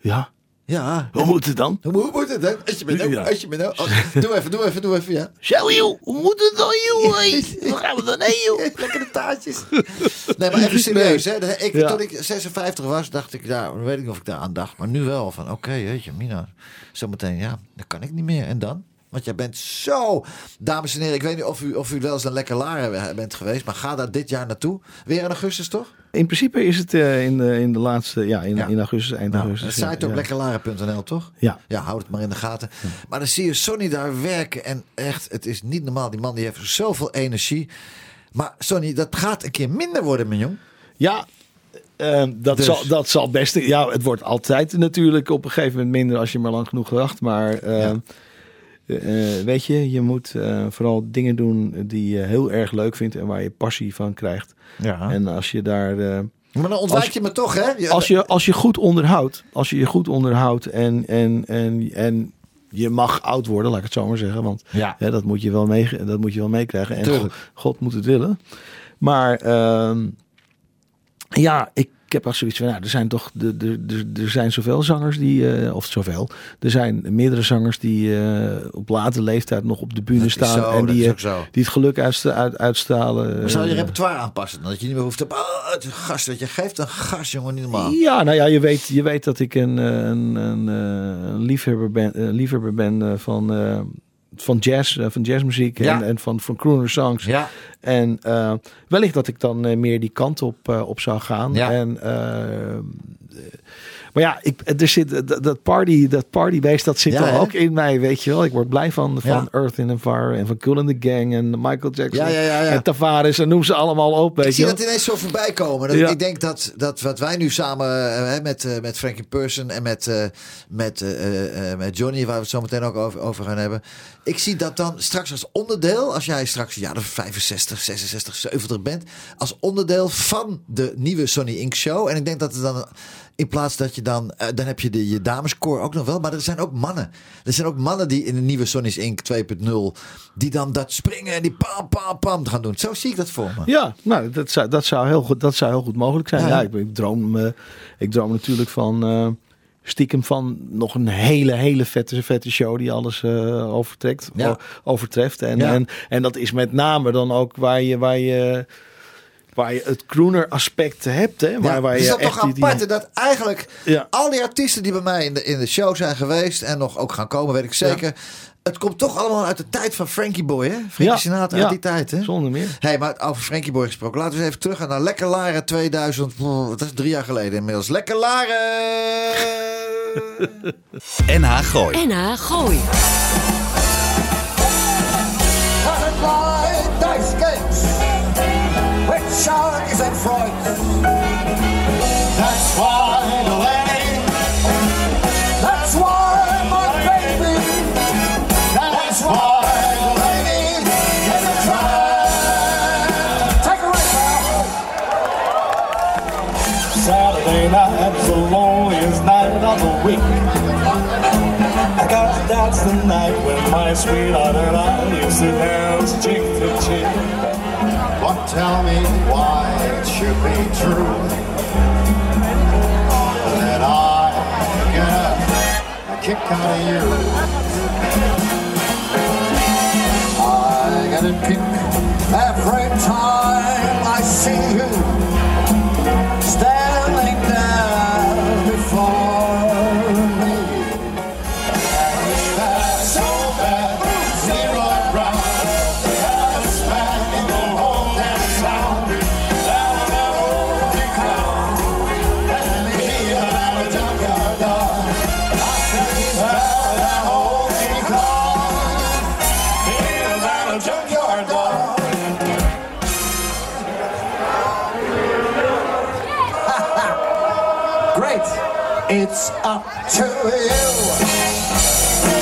[SPEAKER 4] ja,
[SPEAKER 2] Ja.
[SPEAKER 4] Hoe moet het dan?
[SPEAKER 2] Hoe hoe moet het, hè? Als je me nou,
[SPEAKER 4] Ja.
[SPEAKER 2] als je me nou... oh, doe even, doe even, doe even, ja.
[SPEAKER 4] Zo joh, hoe moet het dan joh? Waar gaan we dan heen joh?
[SPEAKER 2] Lekkere taartjes. Nee, maar even serieus. Hè. Ik,
[SPEAKER 4] Ja.
[SPEAKER 2] Toen ik 56 was, dacht ik, nou, dan weet ik niet of ik daar aan dacht. Maar nu wel, van oké, weet je, Mina, zometeen, ja, dan kan ik niet meer. En dan? Want jij bent zo... Dames en heren, ik weet niet of u, of u wel eens een lekker Lara bent geweest. Maar ga daar dit jaar naartoe. Weer in augustus, toch?
[SPEAKER 4] In principe is het eh, in, de, in de laatste, ja, in,
[SPEAKER 2] Ja.
[SPEAKER 4] in augustus, eind
[SPEAKER 2] Nou,
[SPEAKER 4] augustus.
[SPEAKER 2] het site
[SPEAKER 4] ja,
[SPEAKER 2] op
[SPEAKER 4] ja.
[SPEAKER 2] lekkerlaren.nl, toch?
[SPEAKER 4] Ja.
[SPEAKER 2] Ja, houd het maar in de gaten. Maar dan zie je Sonny daar werken. En echt, het is niet normaal. Die man die heeft zoveel energie. Maar Sonny, dat gaat een keer minder worden, mijn jong.
[SPEAKER 4] Ja, ehm, dat,
[SPEAKER 2] Dus.
[SPEAKER 4] zal, dat zal best. Ja, het wordt altijd natuurlijk op een gegeven moment minder als je maar lang genoeg wacht. Maar ehm, eh, weet je, je moet eh, vooral dingen doen die je heel erg leuk vindt en waar je passie van krijgt.
[SPEAKER 2] Ja.
[SPEAKER 4] En als je daar. eh,
[SPEAKER 2] maar dan ontwijk je me toch, hè? Je-
[SPEAKER 4] als, je, als je goed onderhoudt, als je je goed onderhoudt en, en, en, en je mag oud worden, laat ik het zo maar zeggen. Want
[SPEAKER 2] Ja.
[SPEAKER 4] hè, dat, moet je wel mee, dat moet je wel meekrijgen. En. God, God moet het willen. Maar ehm, ja, ik heb echt zoiets van, nou, er zijn toch, de, de, de, er zijn zoveel zangers die, eh, of zoveel, er zijn meerdere zangers die eh, op late leeftijd nog op de bühne staan
[SPEAKER 2] zo,
[SPEAKER 4] en die, eh, die het geluk uitsta- uit, uitstralen.
[SPEAKER 2] Dan zou je repertoire aanpassen. Dat je niet meer hoeft te... Oh, het gast, dat je geeft een gast, jongen, niet normaal.
[SPEAKER 4] Ja, nou ja, je weet, je weet dat ik een, een, een, een liefhebber ben, liefhebber ben van, van jazz, eh, van jazzmuziek
[SPEAKER 2] Ja.
[SPEAKER 4] en, en van, van crooner songs.
[SPEAKER 2] Ja.
[SPEAKER 4] En eh, wellicht dat ik dan eh, meer die kant op, op zou gaan.
[SPEAKER 2] Ja.
[SPEAKER 4] En, eh, maar ja, ik, er zit, dat, dat party, dat partybeest, dat zit er ook in mij, weet je wel. Ik word blij van, van. Earth in the Fire en van Cool in the Gang en Michael Jackson
[SPEAKER 2] Ja, ja, ja, ja.
[SPEAKER 4] en Tavares en noem ze allemaal op, weet
[SPEAKER 2] Ik
[SPEAKER 4] je
[SPEAKER 2] zie
[SPEAKER 4] wel.
[SPEAKER 2] dat ineens zo voorbij komen. Dat. Ik denk dat, dat wat wij nu samen eh, hè, met, eh, met Frankie Person en met, eh, met, met Johnny, waar we het zo meteen ook over, over gaan hebben. Ik zie dat dan straks als onderdeel, als jij straks of 65, 66, 70 bent, als onderdeel van de nieuwe Sony Inc. show. En ik denk dat het dan in plaats dat je dan, eh, dan heb je de, je damescore ook nog wel, maar er zijn ook mannen. Er zijn ook mannen die in de nieuwe Sony's Inc. 2.0, die dan dat springen en die pam, pam, pam gaan doen. Zo zie ik dat voor me.
[SPEAKER 4] Ja, nou, dat zou, dat zou, heel, goed, dat zou heel goed mogelijk zijn.
[SPEAKER 2] Ja.
[SPEAKER 4] Ja, ik, ik, droom, eh, ik droom natuurlijk van eh, stiekem van nog een hele, hele vette, vette show die alles overtrekt,
[SPEAKER 2] Ja.
[SPEAKER 4] overtreft. En,
[SPEAKER 2] Ja.
[SPEAKER 4] en, en dat is met name dan ook waar je, waar je, waar je het crooner aspect hebt. Hè? Waar,
[SPEAKER 2] Ja,
[SPEAKER 4] waar
[SPEAKER 2] is
[SPEAKER 4] je
[SPEAKER 2] dat
[SPEAKER 4] echt
[SPEAKER 2] toch
[SPEAKER 4] die- die-
[SPEAKER 2] apart dat eigenlijk
[SPEAKER 4] Ja.
[SPEAKER 2] al die artiesten die bij mij in de, in de show zijn geweest en nog ook gaan komen, weet ik zeker. Het komt toch allemaal uit de tijd van Frankie Boy, hè? Frankie
[SPEAKER 4] Ja,
[SPEAKER 2] Sinatra
[SPEAKER 4] ja.
[SPEAKER 2] uit die tijd, hè?
[SPEAKER 4] Zonder meer.
[SPEAKER 2] Hey, maar over Frankie Boy gesproken. Laten we eens even teruggaan naar Lekker Laren 2000. Oh, Dat is drie jaar geleden inmiddels. Lekker Laren!
[SPEAKER 1] NH Gooi.
[SPEAKER 7] NH Gooi.
[SPEAKER 5] Games with sharks and frogs. That's why, Lenny. That's why, my baby. That's why, Lenny. Is a try. Take a rip, pal.
[SPEAKER 3] Saturday night's the loneliest night of the week. Cause that's the night when my sweetheart and I used to dance cheek to cheek.
[SPEAKER 5] Tell me why it should be true that I get a kick out of you. I get a kick every time I see you to you.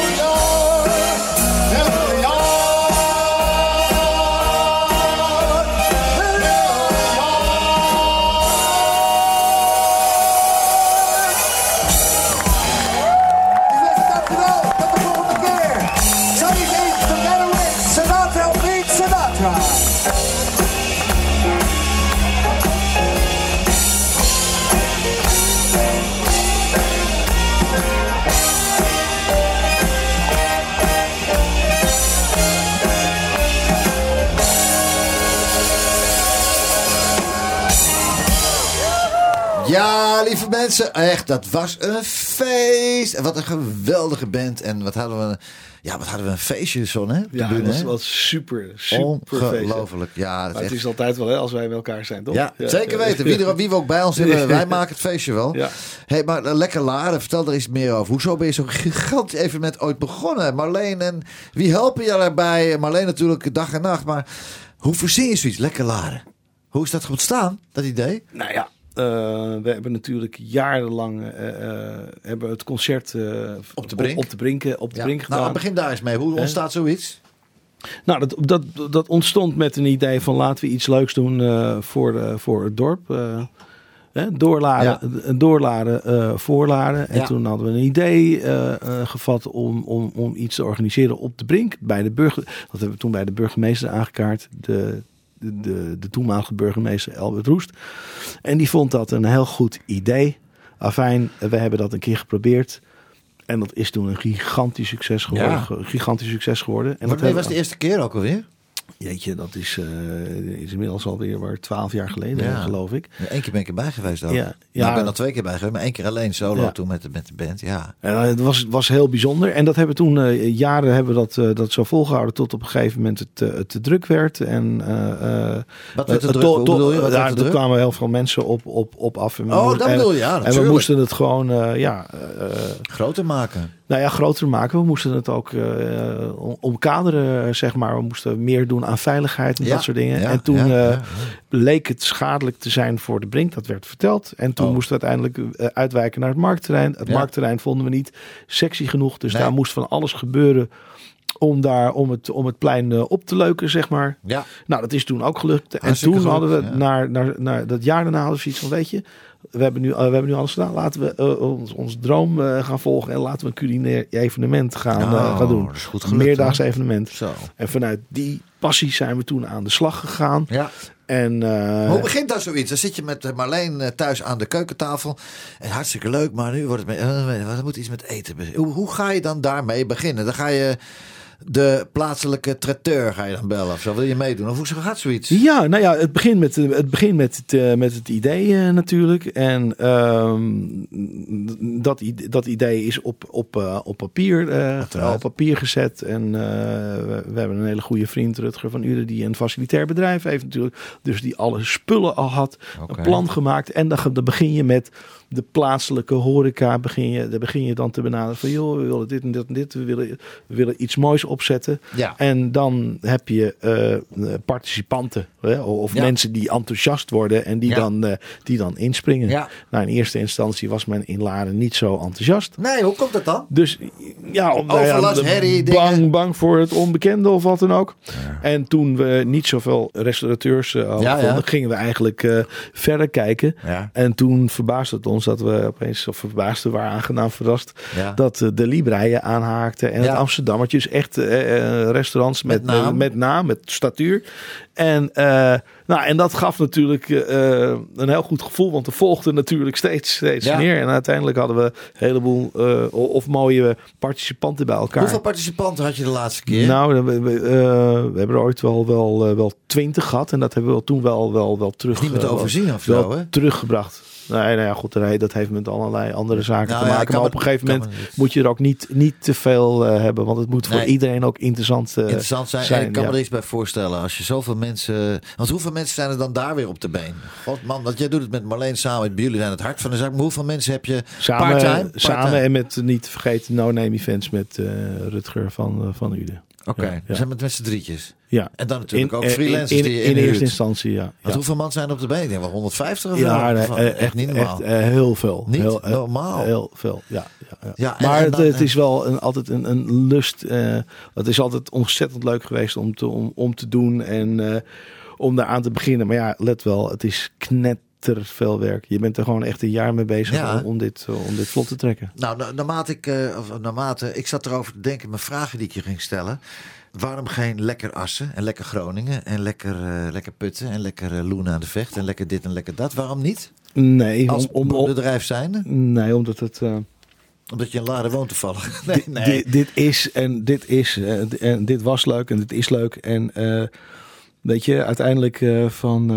[SPEAKER 2] Lieve mensen, echt, dat was een feest. En wat een geweldige band. En wat hadden we, ja, wat hadden we een feestje, Son, hè?
[SPEAKER 4] Ja,
[SPEAKER 2] bühne,
[SPEAKER 4] dat was, super, super.
[SPEAKER 2] Ongelooflijk. Ja,
[SPEAKER 4] Maar het
[SPEAKER 2] echt...
[SPEAKER 4] is altijd wel hè, als wij bij elkaar zijn, toch?
[SPEAKER 2] Ja, zeker weten. Wie, er, wie we ook bij ons hebben, wij maken het feestje wel.
[SPEAKER 4] Ja.
[SPEAKER 2] Hey, maar eh, lekker Laren, vertel er eens meer over. Hoezo ben je zo'n gigantisch evenement ooit begonnen? Marleen en wie helpen je daarbij? Marleen natuurlijk dag en nacht, maar hoe verzin je zoiets? Lekker Laren. Hoe is dat ontstaan, dat idee?
[SPEAKER 4] Nou ja, eh, we hebben natuurlijk jarenlang eh, eh, hebben het concert
[SPEAKER 2] Op de Brink.
[SPEAKER 4] op, de brink, op de
[SPEAKER 2] Ja.
[SPEAKER 4] brink gedaan.
[SPEAKER 2] Nou, begin daar eens mee. Hoe ontstaat zoiets?
[SPEAKER 4] Nou, dat, dat, dat ontstond met een idee van laten we iets leuks doen voor, voor het dorp. eh, hè, doorladen, doorladen voorladen. En
[SPEAKER 2] Ja.
[SPEAKER 4] toen hadden we een idee gevat om, om, om iets te organiseren op de brink. Bij de burger, dat hebben we toen bij de burgemeester aangekaart. De, de, de, toenmalige burgemeester Albert Roest. En die vond dat een heel goed idee. Afijn, we hebben dat een keer geprobeerd. En dat is toen een gigantisch succes geworden.
[SPEAKER 2] Ja.
[SPEAKER 4] Gigantisch succes geworden. En dat
[SPEAKER 2] was
[SPEAKER 4] we-
[SPEAKER 2] de eerste keer ook alweer?
[SPEAKER 4] Jeetje, dat is, eh, is inmiddels alweer maar twaalf jaar geleden,
[SPEAKER 2] Ja.
[SPEAKER 4] geloof ik.
[SPEAKER 2] Eén keer ben ik erbij geweest ook.
[SPEAKER 4] Ja.
[SPEAKER 2] Ja,
[SPEAKER 4] Ja.
[SPEAKER 2] ik ben er twee keer bij geweest, maar één keer alleen solo
[SPEAKER 4] Ja.
[SPEAKER 2] toen met de, met de band. Ja.
[SPEAKER 4] En, het was, was heel bijzonder. En dat hebben we toen, eh, jaren hebben we dat, eh, dat zo volgehouden tot op een gegeven moment het, het te druk werd. En,
[SPEAKER 2] Wat werd te druk?
[SPEAKER 4] to-
[SPEAKER 2] je? Te
[SPEAKER 4] er
[SPEAKER 2] druk?
[SPEAKER 4] kwamen heel veel mensen op, op, op af. En
[SPEAKER 2] Oh, dat bedoel je, ja,
[SPEAKER 4] En we moesten het gewoon, ja,
[SPEAKER 2] Groter maken.
[SPEAKER 4] Nou ja, groter maken. We moesten het ook om- omkaderen, zeg maar. We moesten meer doen aan veiligheid en
[SPEAKER 2] Ja,
[SPEAKER 4] dat soort dingen.
[SPEAKER 2] ja,
[SPEAKER 4] en toen
[SPEAKER 2] ja,
[SPEAKER 4] eh, bleek het schadelijk te zijn voor de brink. Dat werd verteld. En toen
[SPEAKER 2] Oh.
[SPEAKER 4] moesten we uiteindelijk eh, uitwijken naar het marktterrein. Het marktterrein vonden we niet sexy genoeg. Dus
[SPEAKER 2] Nee.
[SPEAKER 4] daar moest van alles gebeuren om, daar, om, het, om het plein op te leuken, zeg maar.
[SPEAKER 2] Ja.
[SPEAKER 4] Nou, dat is toen ook gelukt. En
[SPEAKER 2] Hartstikke
[SPEAKER 4] toen hadden we naar, naar, naar dat jaar daarna hadden we zoiets van, weet je, we hebben nu, eh, we hebben nu alles gedaan. Laten we eh, ons, ons droom eh, gaan volgen en laten we een culinair evenement gaan,
[SPEAKER 2] Nou,
[SPEAKER 4] gaan doen.
[SPEAKER 2] goed
[SPEAKER 4] een meerdaags
[SPEAKER 2] hoor.
[SPEAKER 4] evenement.
[SPEAKER 2] Zo.
[SPEAKER 4] En vanuit die passie zijn we toen aan de slag gegaan.
[SPEAKER 2] Ja.
[SPEAKER 4] En
[SPEAKER 2] Hoe begint dat zoiets? Dan zit je met Marleen thuis aan de keukentafel. En hartstikke leuk, maar nu wordt het... Met, moet iets met eten. hoe ga je dan daarmee beginnen? Dan ga je de plaatselijke traiteur ga je dan bellen of zo. Wil je meedoen? Of hoe gaat zoiets?
[SPEAKER 4] Ja, nou ja, het begint met, eh, het, begint met, het, eh, met het idee eh, natuurlijk. En ehm, dat, dat idee is op, op, op, papier, op papier gezet. En we, we hebben een hele goede vriend, Rutger van Uden, die een facilitair bedrijf heeft natuurlijk. Dus die alle spullen al had, een plan gemaakt. En dan, dan begin je met de plaatselijke horeca. Begin je, daar begin je dan te benaderen van, joh, we willen dit en dit en dit. We willen, we willen iets moois opzetten.
[SPEAKER 2] Ja.
[SPEAKER 4] En dan heb je eh, participanten hè, of
[SPEAKER 2] Ja.
[SPEAKER 4] mensen die enthousiast worden en die,
[SPEAKER 2] Ja.
[SPEAKER 4] dan, eh, die dan inspringen.
[SPEAKER 2] Ja.
[SPEAKER 4] Nou, in eerste instantie was men in Laren niet zo enthousiast.
[SPEAKER 2] Nee, hoe komt dat dan?
[SPEAKER 4] Dus ja,
[SPEAKER 2] Overlast, herrie,
[SPEAKER 4] bang,
[SPEAKER 2] dingen.
[SPEAKER 4] bang voor het onbekende of wat dan ook. En toen we niet zoveel restaurateurs eh, hadden gevonden, gingen we eigenlijk eh, verder kijken.
[SPEAKER 2] Ja.
[SPEAKER 4] En toen verbaasde het ons dat we opeens, of verbaasden, waren aangenaam verrast,
[SPEAKER 2] Ja.
[SPEAKER 4] dat eh, de Libreien aanhaakten en
[SPEAKER 2] Ja.
[SPEAKER 4] het Amsterdammertje. Dus echt eh, eh, restaurants met,
[SPEAKER 2] Met naam.
[SPEAKER 4] met, met naam, met statuur. En, nou, en dat gaf natuurlijk een heel goed gevoel, want er volgden natuurlijk steeds, steeds
[SPEAKER 2] Ja.
[SPEAKER 4] meer. En uiteindelijk hadden we een heleboel of mooie participanten bij elkaar.
[SPEAKER 2] Hoeveel participanten had je de laatste keer?
[SPEAKER 4] Nou, we, we, we hebben er ooit wel, wel, wel twintig gehad. En dat hebben we toen wel, wel, wel terug,
[SPEAKER 2] niet meer te
[SPEAKER 4] eh,
[SPEAKER 2] overzien of zo, hè?
[SPEAKER 4] teruggebracht. Nee, nou ja, goed, nee, dat heeft met allerlei andere zaken
[SPEAKER 2] Nou
[SPEAKER 4] te
[SPEAKER 2] ja,
[SPEAKER 4] maken. maar op een gegeven moment moet je er ook niet, niet te veel eh, hebben. Want het moet voor
[SPEAKER 2] Nee.
[SPEAKER 4] iedereen ook interessant, eh,
[SPEAKER 2] Interessant zijn. ik kan
[SPEAKER 4] ja.
[SPEAKER 2] me er iets bij voorstellen. Als je zoveel mensen. Want hoeveel mensen zijn er dan daar weer op de been? God man, want jij doet het met Marleen samen. Bij jullie zijn het hart van de zaak. Maar hoeveel mensen heb je
[SPEAKER 4] Samen,
[SPEAKER 2] part-time?
[SPEAKER 4] samen en met niet te vergeten No Name Events met eh, Rutger van, van Uden.
[SPEAKER 2] Oké,
[SPEAKER 4] Ja,
[SPEAKER 2] we zijn met, met z'n drietjes.
[SPEAKER 4] Ja.
[SPEAKER 2] En dan natuurlijk ook freelancers
[SPEAKER 4] in,
[SPEAKER 2] die je
[SPEAKER 4] in, in
[SPEAKER 2] inhuurt.
[SPEAKER 4] eerste instantie, ja.
[SPEAKER 2] Hoeveel man zijn er op de been? Wel 150 of
[SPEAKER 4] Ja, nee, eh, echt,
[SPEAKER 2] niet normaal.
[SPEAKER 4] eh, heel veel.
[SPEAKER 2] Niet
[SPEAKER 4] heel, eh,
[SPEAKER 2] normaal.
[SPEAKER 4] Heel veel, ja. ja, ja.
[SPEAKER 2] En-
[SPEAKER 4] maar
[SPEAKER 2] en
[SPEAKER 4] het,
[SPEAKER 2] dan,
[SPEAKER 4] het is wel een, altijd een, een lust. eh, het is altijd ontzettend leuk geweest om te, om, om te doen en om daar aan te beginnen. Maar ja, let wel, het is veel werk. Je bent er gewoon echt een jaar mee bezig
[SPEAKER 2] Ja.
[SPEAKER 4] om, om, dit, eh, om dit vlot te trekken.
[SPEAKER 2] Nou, na- naarmate ik, eh, of naarmate ik zat erover te denken, mijn vragen die ik je ging stellen. Waarom geen lekker Assen en lekker Groningen en lekker, eh, lekker Putten en lekker eh, Loenen aan de Vecht en lekker dit en lekker dat? Waarom niet?
[SPEAKER 4] Nee,
[SPEAKER 2] Als
[SPEAKER 4] om, om,
[SPEAKER 2] bedrijf zijnde?
[SPEAKER 4] nee omdat het...
[SPEAKER 2] Omdat je in Laren woont toevallig. Nee, nee.
[SPEAKER 4] Dit, dit is en dit is en dit was leuk en dit is leuk. En eh, weet je, uiteindelijk van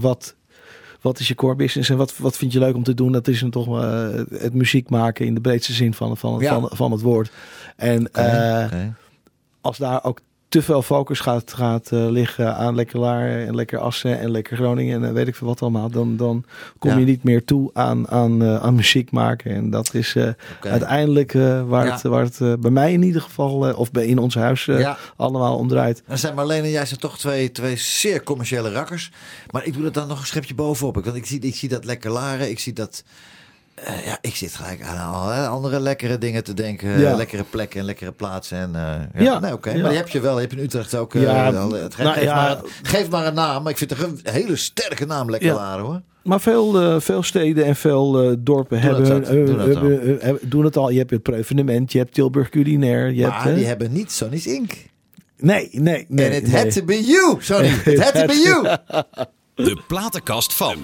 [SPEAKER 4] wat, wat is je core business en wat, wat vind je leuk om te doen? Dat is dan toch eh, het muziek maken in de breedste zin van, van,
[SPEAKER 2] Ja.
[SPEAKER 4] van, van het woord. En eh, als daar ook te veel focus gaat, gaat eh, liggen aan lekker Laren en lekker Assen en lekker Groningen en eh, weet ik veel wat allemaal, dan, dan kom
[SPEAKER 2] Ja.
[SPEAKER 4] je niet meer toe aan, aan, eh, aan muziek maken. En dat is uiteindelijk waar,
[SPEAKER 2] Ja.
[SPEAKER 4] het, waar het bij mij in ieder geval, of bij in ons huis,
[SPEAKER 2] Ja.
[SPEAKER 4] allemaal om draait.
[SPEAKER 2] Dan zijn Marleen en jij zijn toch twee, twee zeer commerciële rakkers. Maar ik doe er dan nog een schepje bovenop. Ik- Want ik zie, ik zie dat lekker laren. Ik zie dat... eh, ja, ik zit gelijk aan andere lekkere dingen te denken.
[SPEAKER 4] Ja.
[SPEAKER 2] Lekkere plekken en lekkere plaatsen. En, eh, ja.
[SPEAKER 4] Ja.
[SPEAKER 2] Nee, oké. Maar die heb je wel. Je hebt in Utrecht ook... eh,
[SPEAKER 4] Ja,
[SPEAKER 2] het, geef,
[SPEAKER 4] nou
[SPEAKER 2] geef
[SPEAKER 4] ja.
[SPEAKER 2] maar, geef maar een naam. Maar ik vind het een hele sterke naam, lekker laren hoor.
[SPEAKER 4] Maar veel, veel steden en veel dorpen
[SPEAKER 2] Doen
[SPEAKER 4] hebben,
[SPEAKER 2] het doen het
[SPEAKER 4] hebben, doen het al. Je hebt het Prevenement, je hebt Tilburg Culinair. Je
[SPEAKER 2] maar
[SPEAKER 4] hebt,
[SPEAKER 2] die hebben niet Sonny's Ink.
[SPEAKER 4] Nee, nee, nee.
[SPEAKER 2] en
[SPEAKER 4] nee.
[SPEAKER 2] had to be you, Sonny. It had to be you.
[SPEAKER 1] De platenkast van.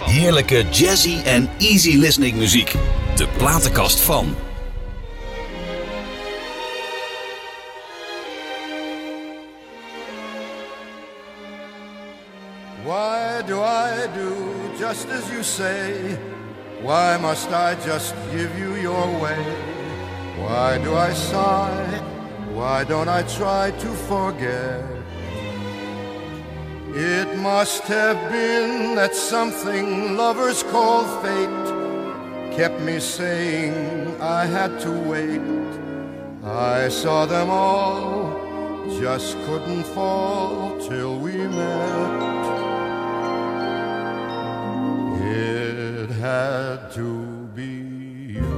[SPEAKER 1] Heerlijke jazzy en easy listening muziek. De platenkast van.
[SPEAKER 8] Why do I do just as you say? Why must I just give you your way? Why do I sigh? Why don't I try to forget? It must have been that something lovers call fate kept me saying I had to wait. I saw them all, just couldn't fall till we met. It had to be you.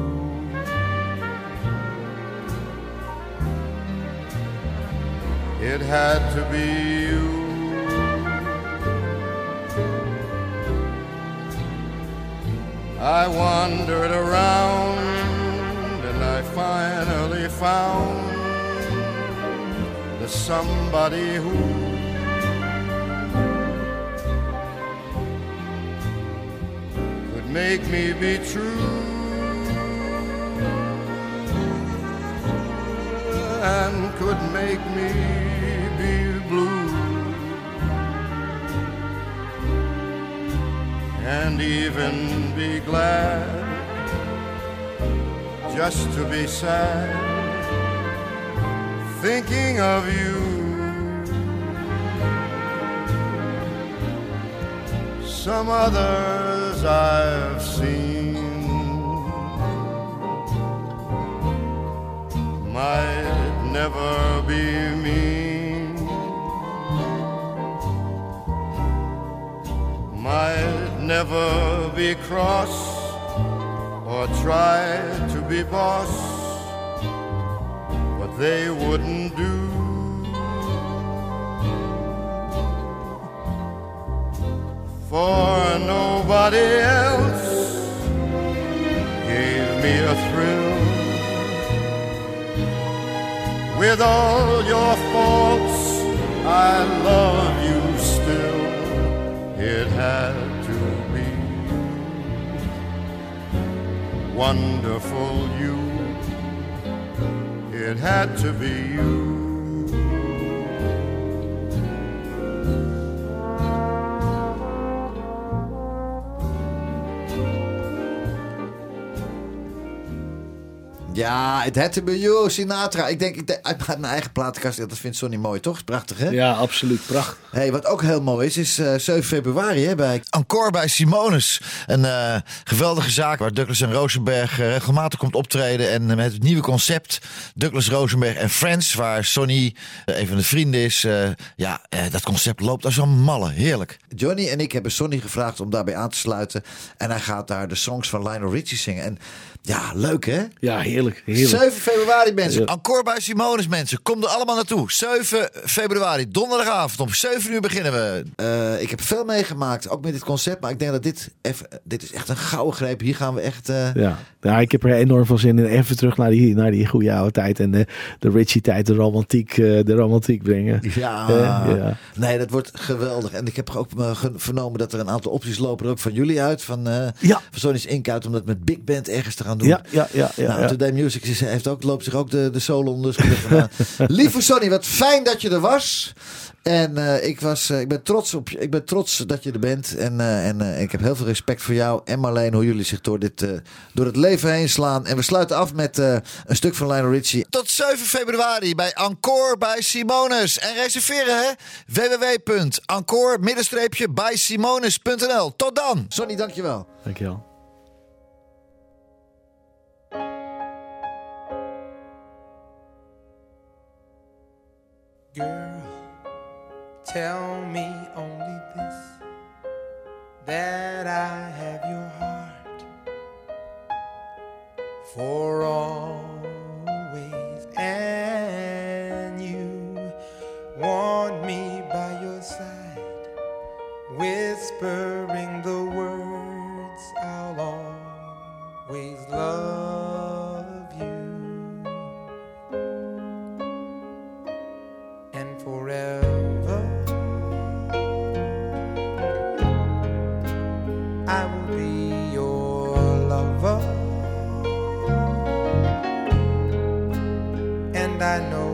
[SPEAKER 8] It had to be I wandered around and I finally found the somebody who could make me be true. And could make me and even be glad just to be sad thinking of you. Some others I've seen might never be never be cross or try to be boss, but they wouldn't do. For nobody else gave me a thrill with all your faults, I love wonderful, you. It had to be you.
[SPEAKER 2] Ja, het had you, Sinatra. Ik denk, ik denk uit mijn eigen platenkast, dat vindt Sonny mooi, toch? Prachtig, hè?
[SPEAKER 4] Ja, absoluut. Prachtig.
[SPEAKER 2] Hey, wat ook heel mooi is, is eh 7 februari hè, bij Encore bij Simonis. Een eh, geweldige zaak waar Douglas en Rosenberg eh, regelmatig komt optreden. En eh, met het nieuwe concept Douglas Rosenberg en Friends, waar Sonny eh, een van de vrienden is. eh, ja, eh, dat concept loopt als een malle. Heerlijk. Johnny en ik hebben Sonny gevraagd om daarbij aan te sluiten. En hij gaat daar de songs van Lionel Richie zingen. En ja, leuk hè?
[SPEAKER 4] Ja, heerlijk. heerlijk.
[SPEAKER 2] 7 februari, mensen.
[SPEAKER 4] Ja.
[SPEAKER 2] Encore bij Simonis, mensen. Kom er allemaal naartoe. 7 februari, donderdagavond. Om 7 uur beginnen we. Eh, ik heb veel meegemaakt, ook met dit concept. Maar ik denk dat dit, even, dit is echt een gouden greep. Hier gaan we echt... eh,
[SPEAKER 4] Ja. ja, ik heb er enorm veel zin in. Even terug naar die, naar die goede oude tijd. En de, de Richie-tijd, de romantiek, eh, de romantiek brengen.
[SPEAKER 2] Ja,
[SPEAKER 4] ja.
[SPEAKER 2] nee, dat wordt geweldig. En ik heb ook vernomen dat er een aantal opties lopen er ook van jullie uit. Van,
[SPEAKER 4] Ja.
[SPEAKER 2] van Ink uit, om dat met Big Band ergens te gaan doen.
[SPEAKER 4] Ja, ja, ja. ja,
[SPEAKER 2] nou,
[SPEAKER 4] ja.
[SPEAKER 2] Today Music is- heeft ook, loopt zich ook de, de solo onder de. Lieve Sonny, wat fijn dat je er was. En eh, ik, was, eh, ik, ben trots op, je- ik ben trots dat je er bent. En, eh, en eh, ik heb heel veel respect voor jou en Marleen. Hoe jullie zich door, dit, eh, door het leven heen slaan. En we sluiten af met eh, een stuk van Lionel Richie. Tot 7 februari bij Encore bij Simonis. En reserveren hè. www.encore-bij Simonis.nl. Tot dan. Sonny, dankjewel.
[SPEAKER 4] Dankjewel.
[SPEAKER 7] Girl, tell me only this that I have your heart for always, and you want me by your side, whispering the words I know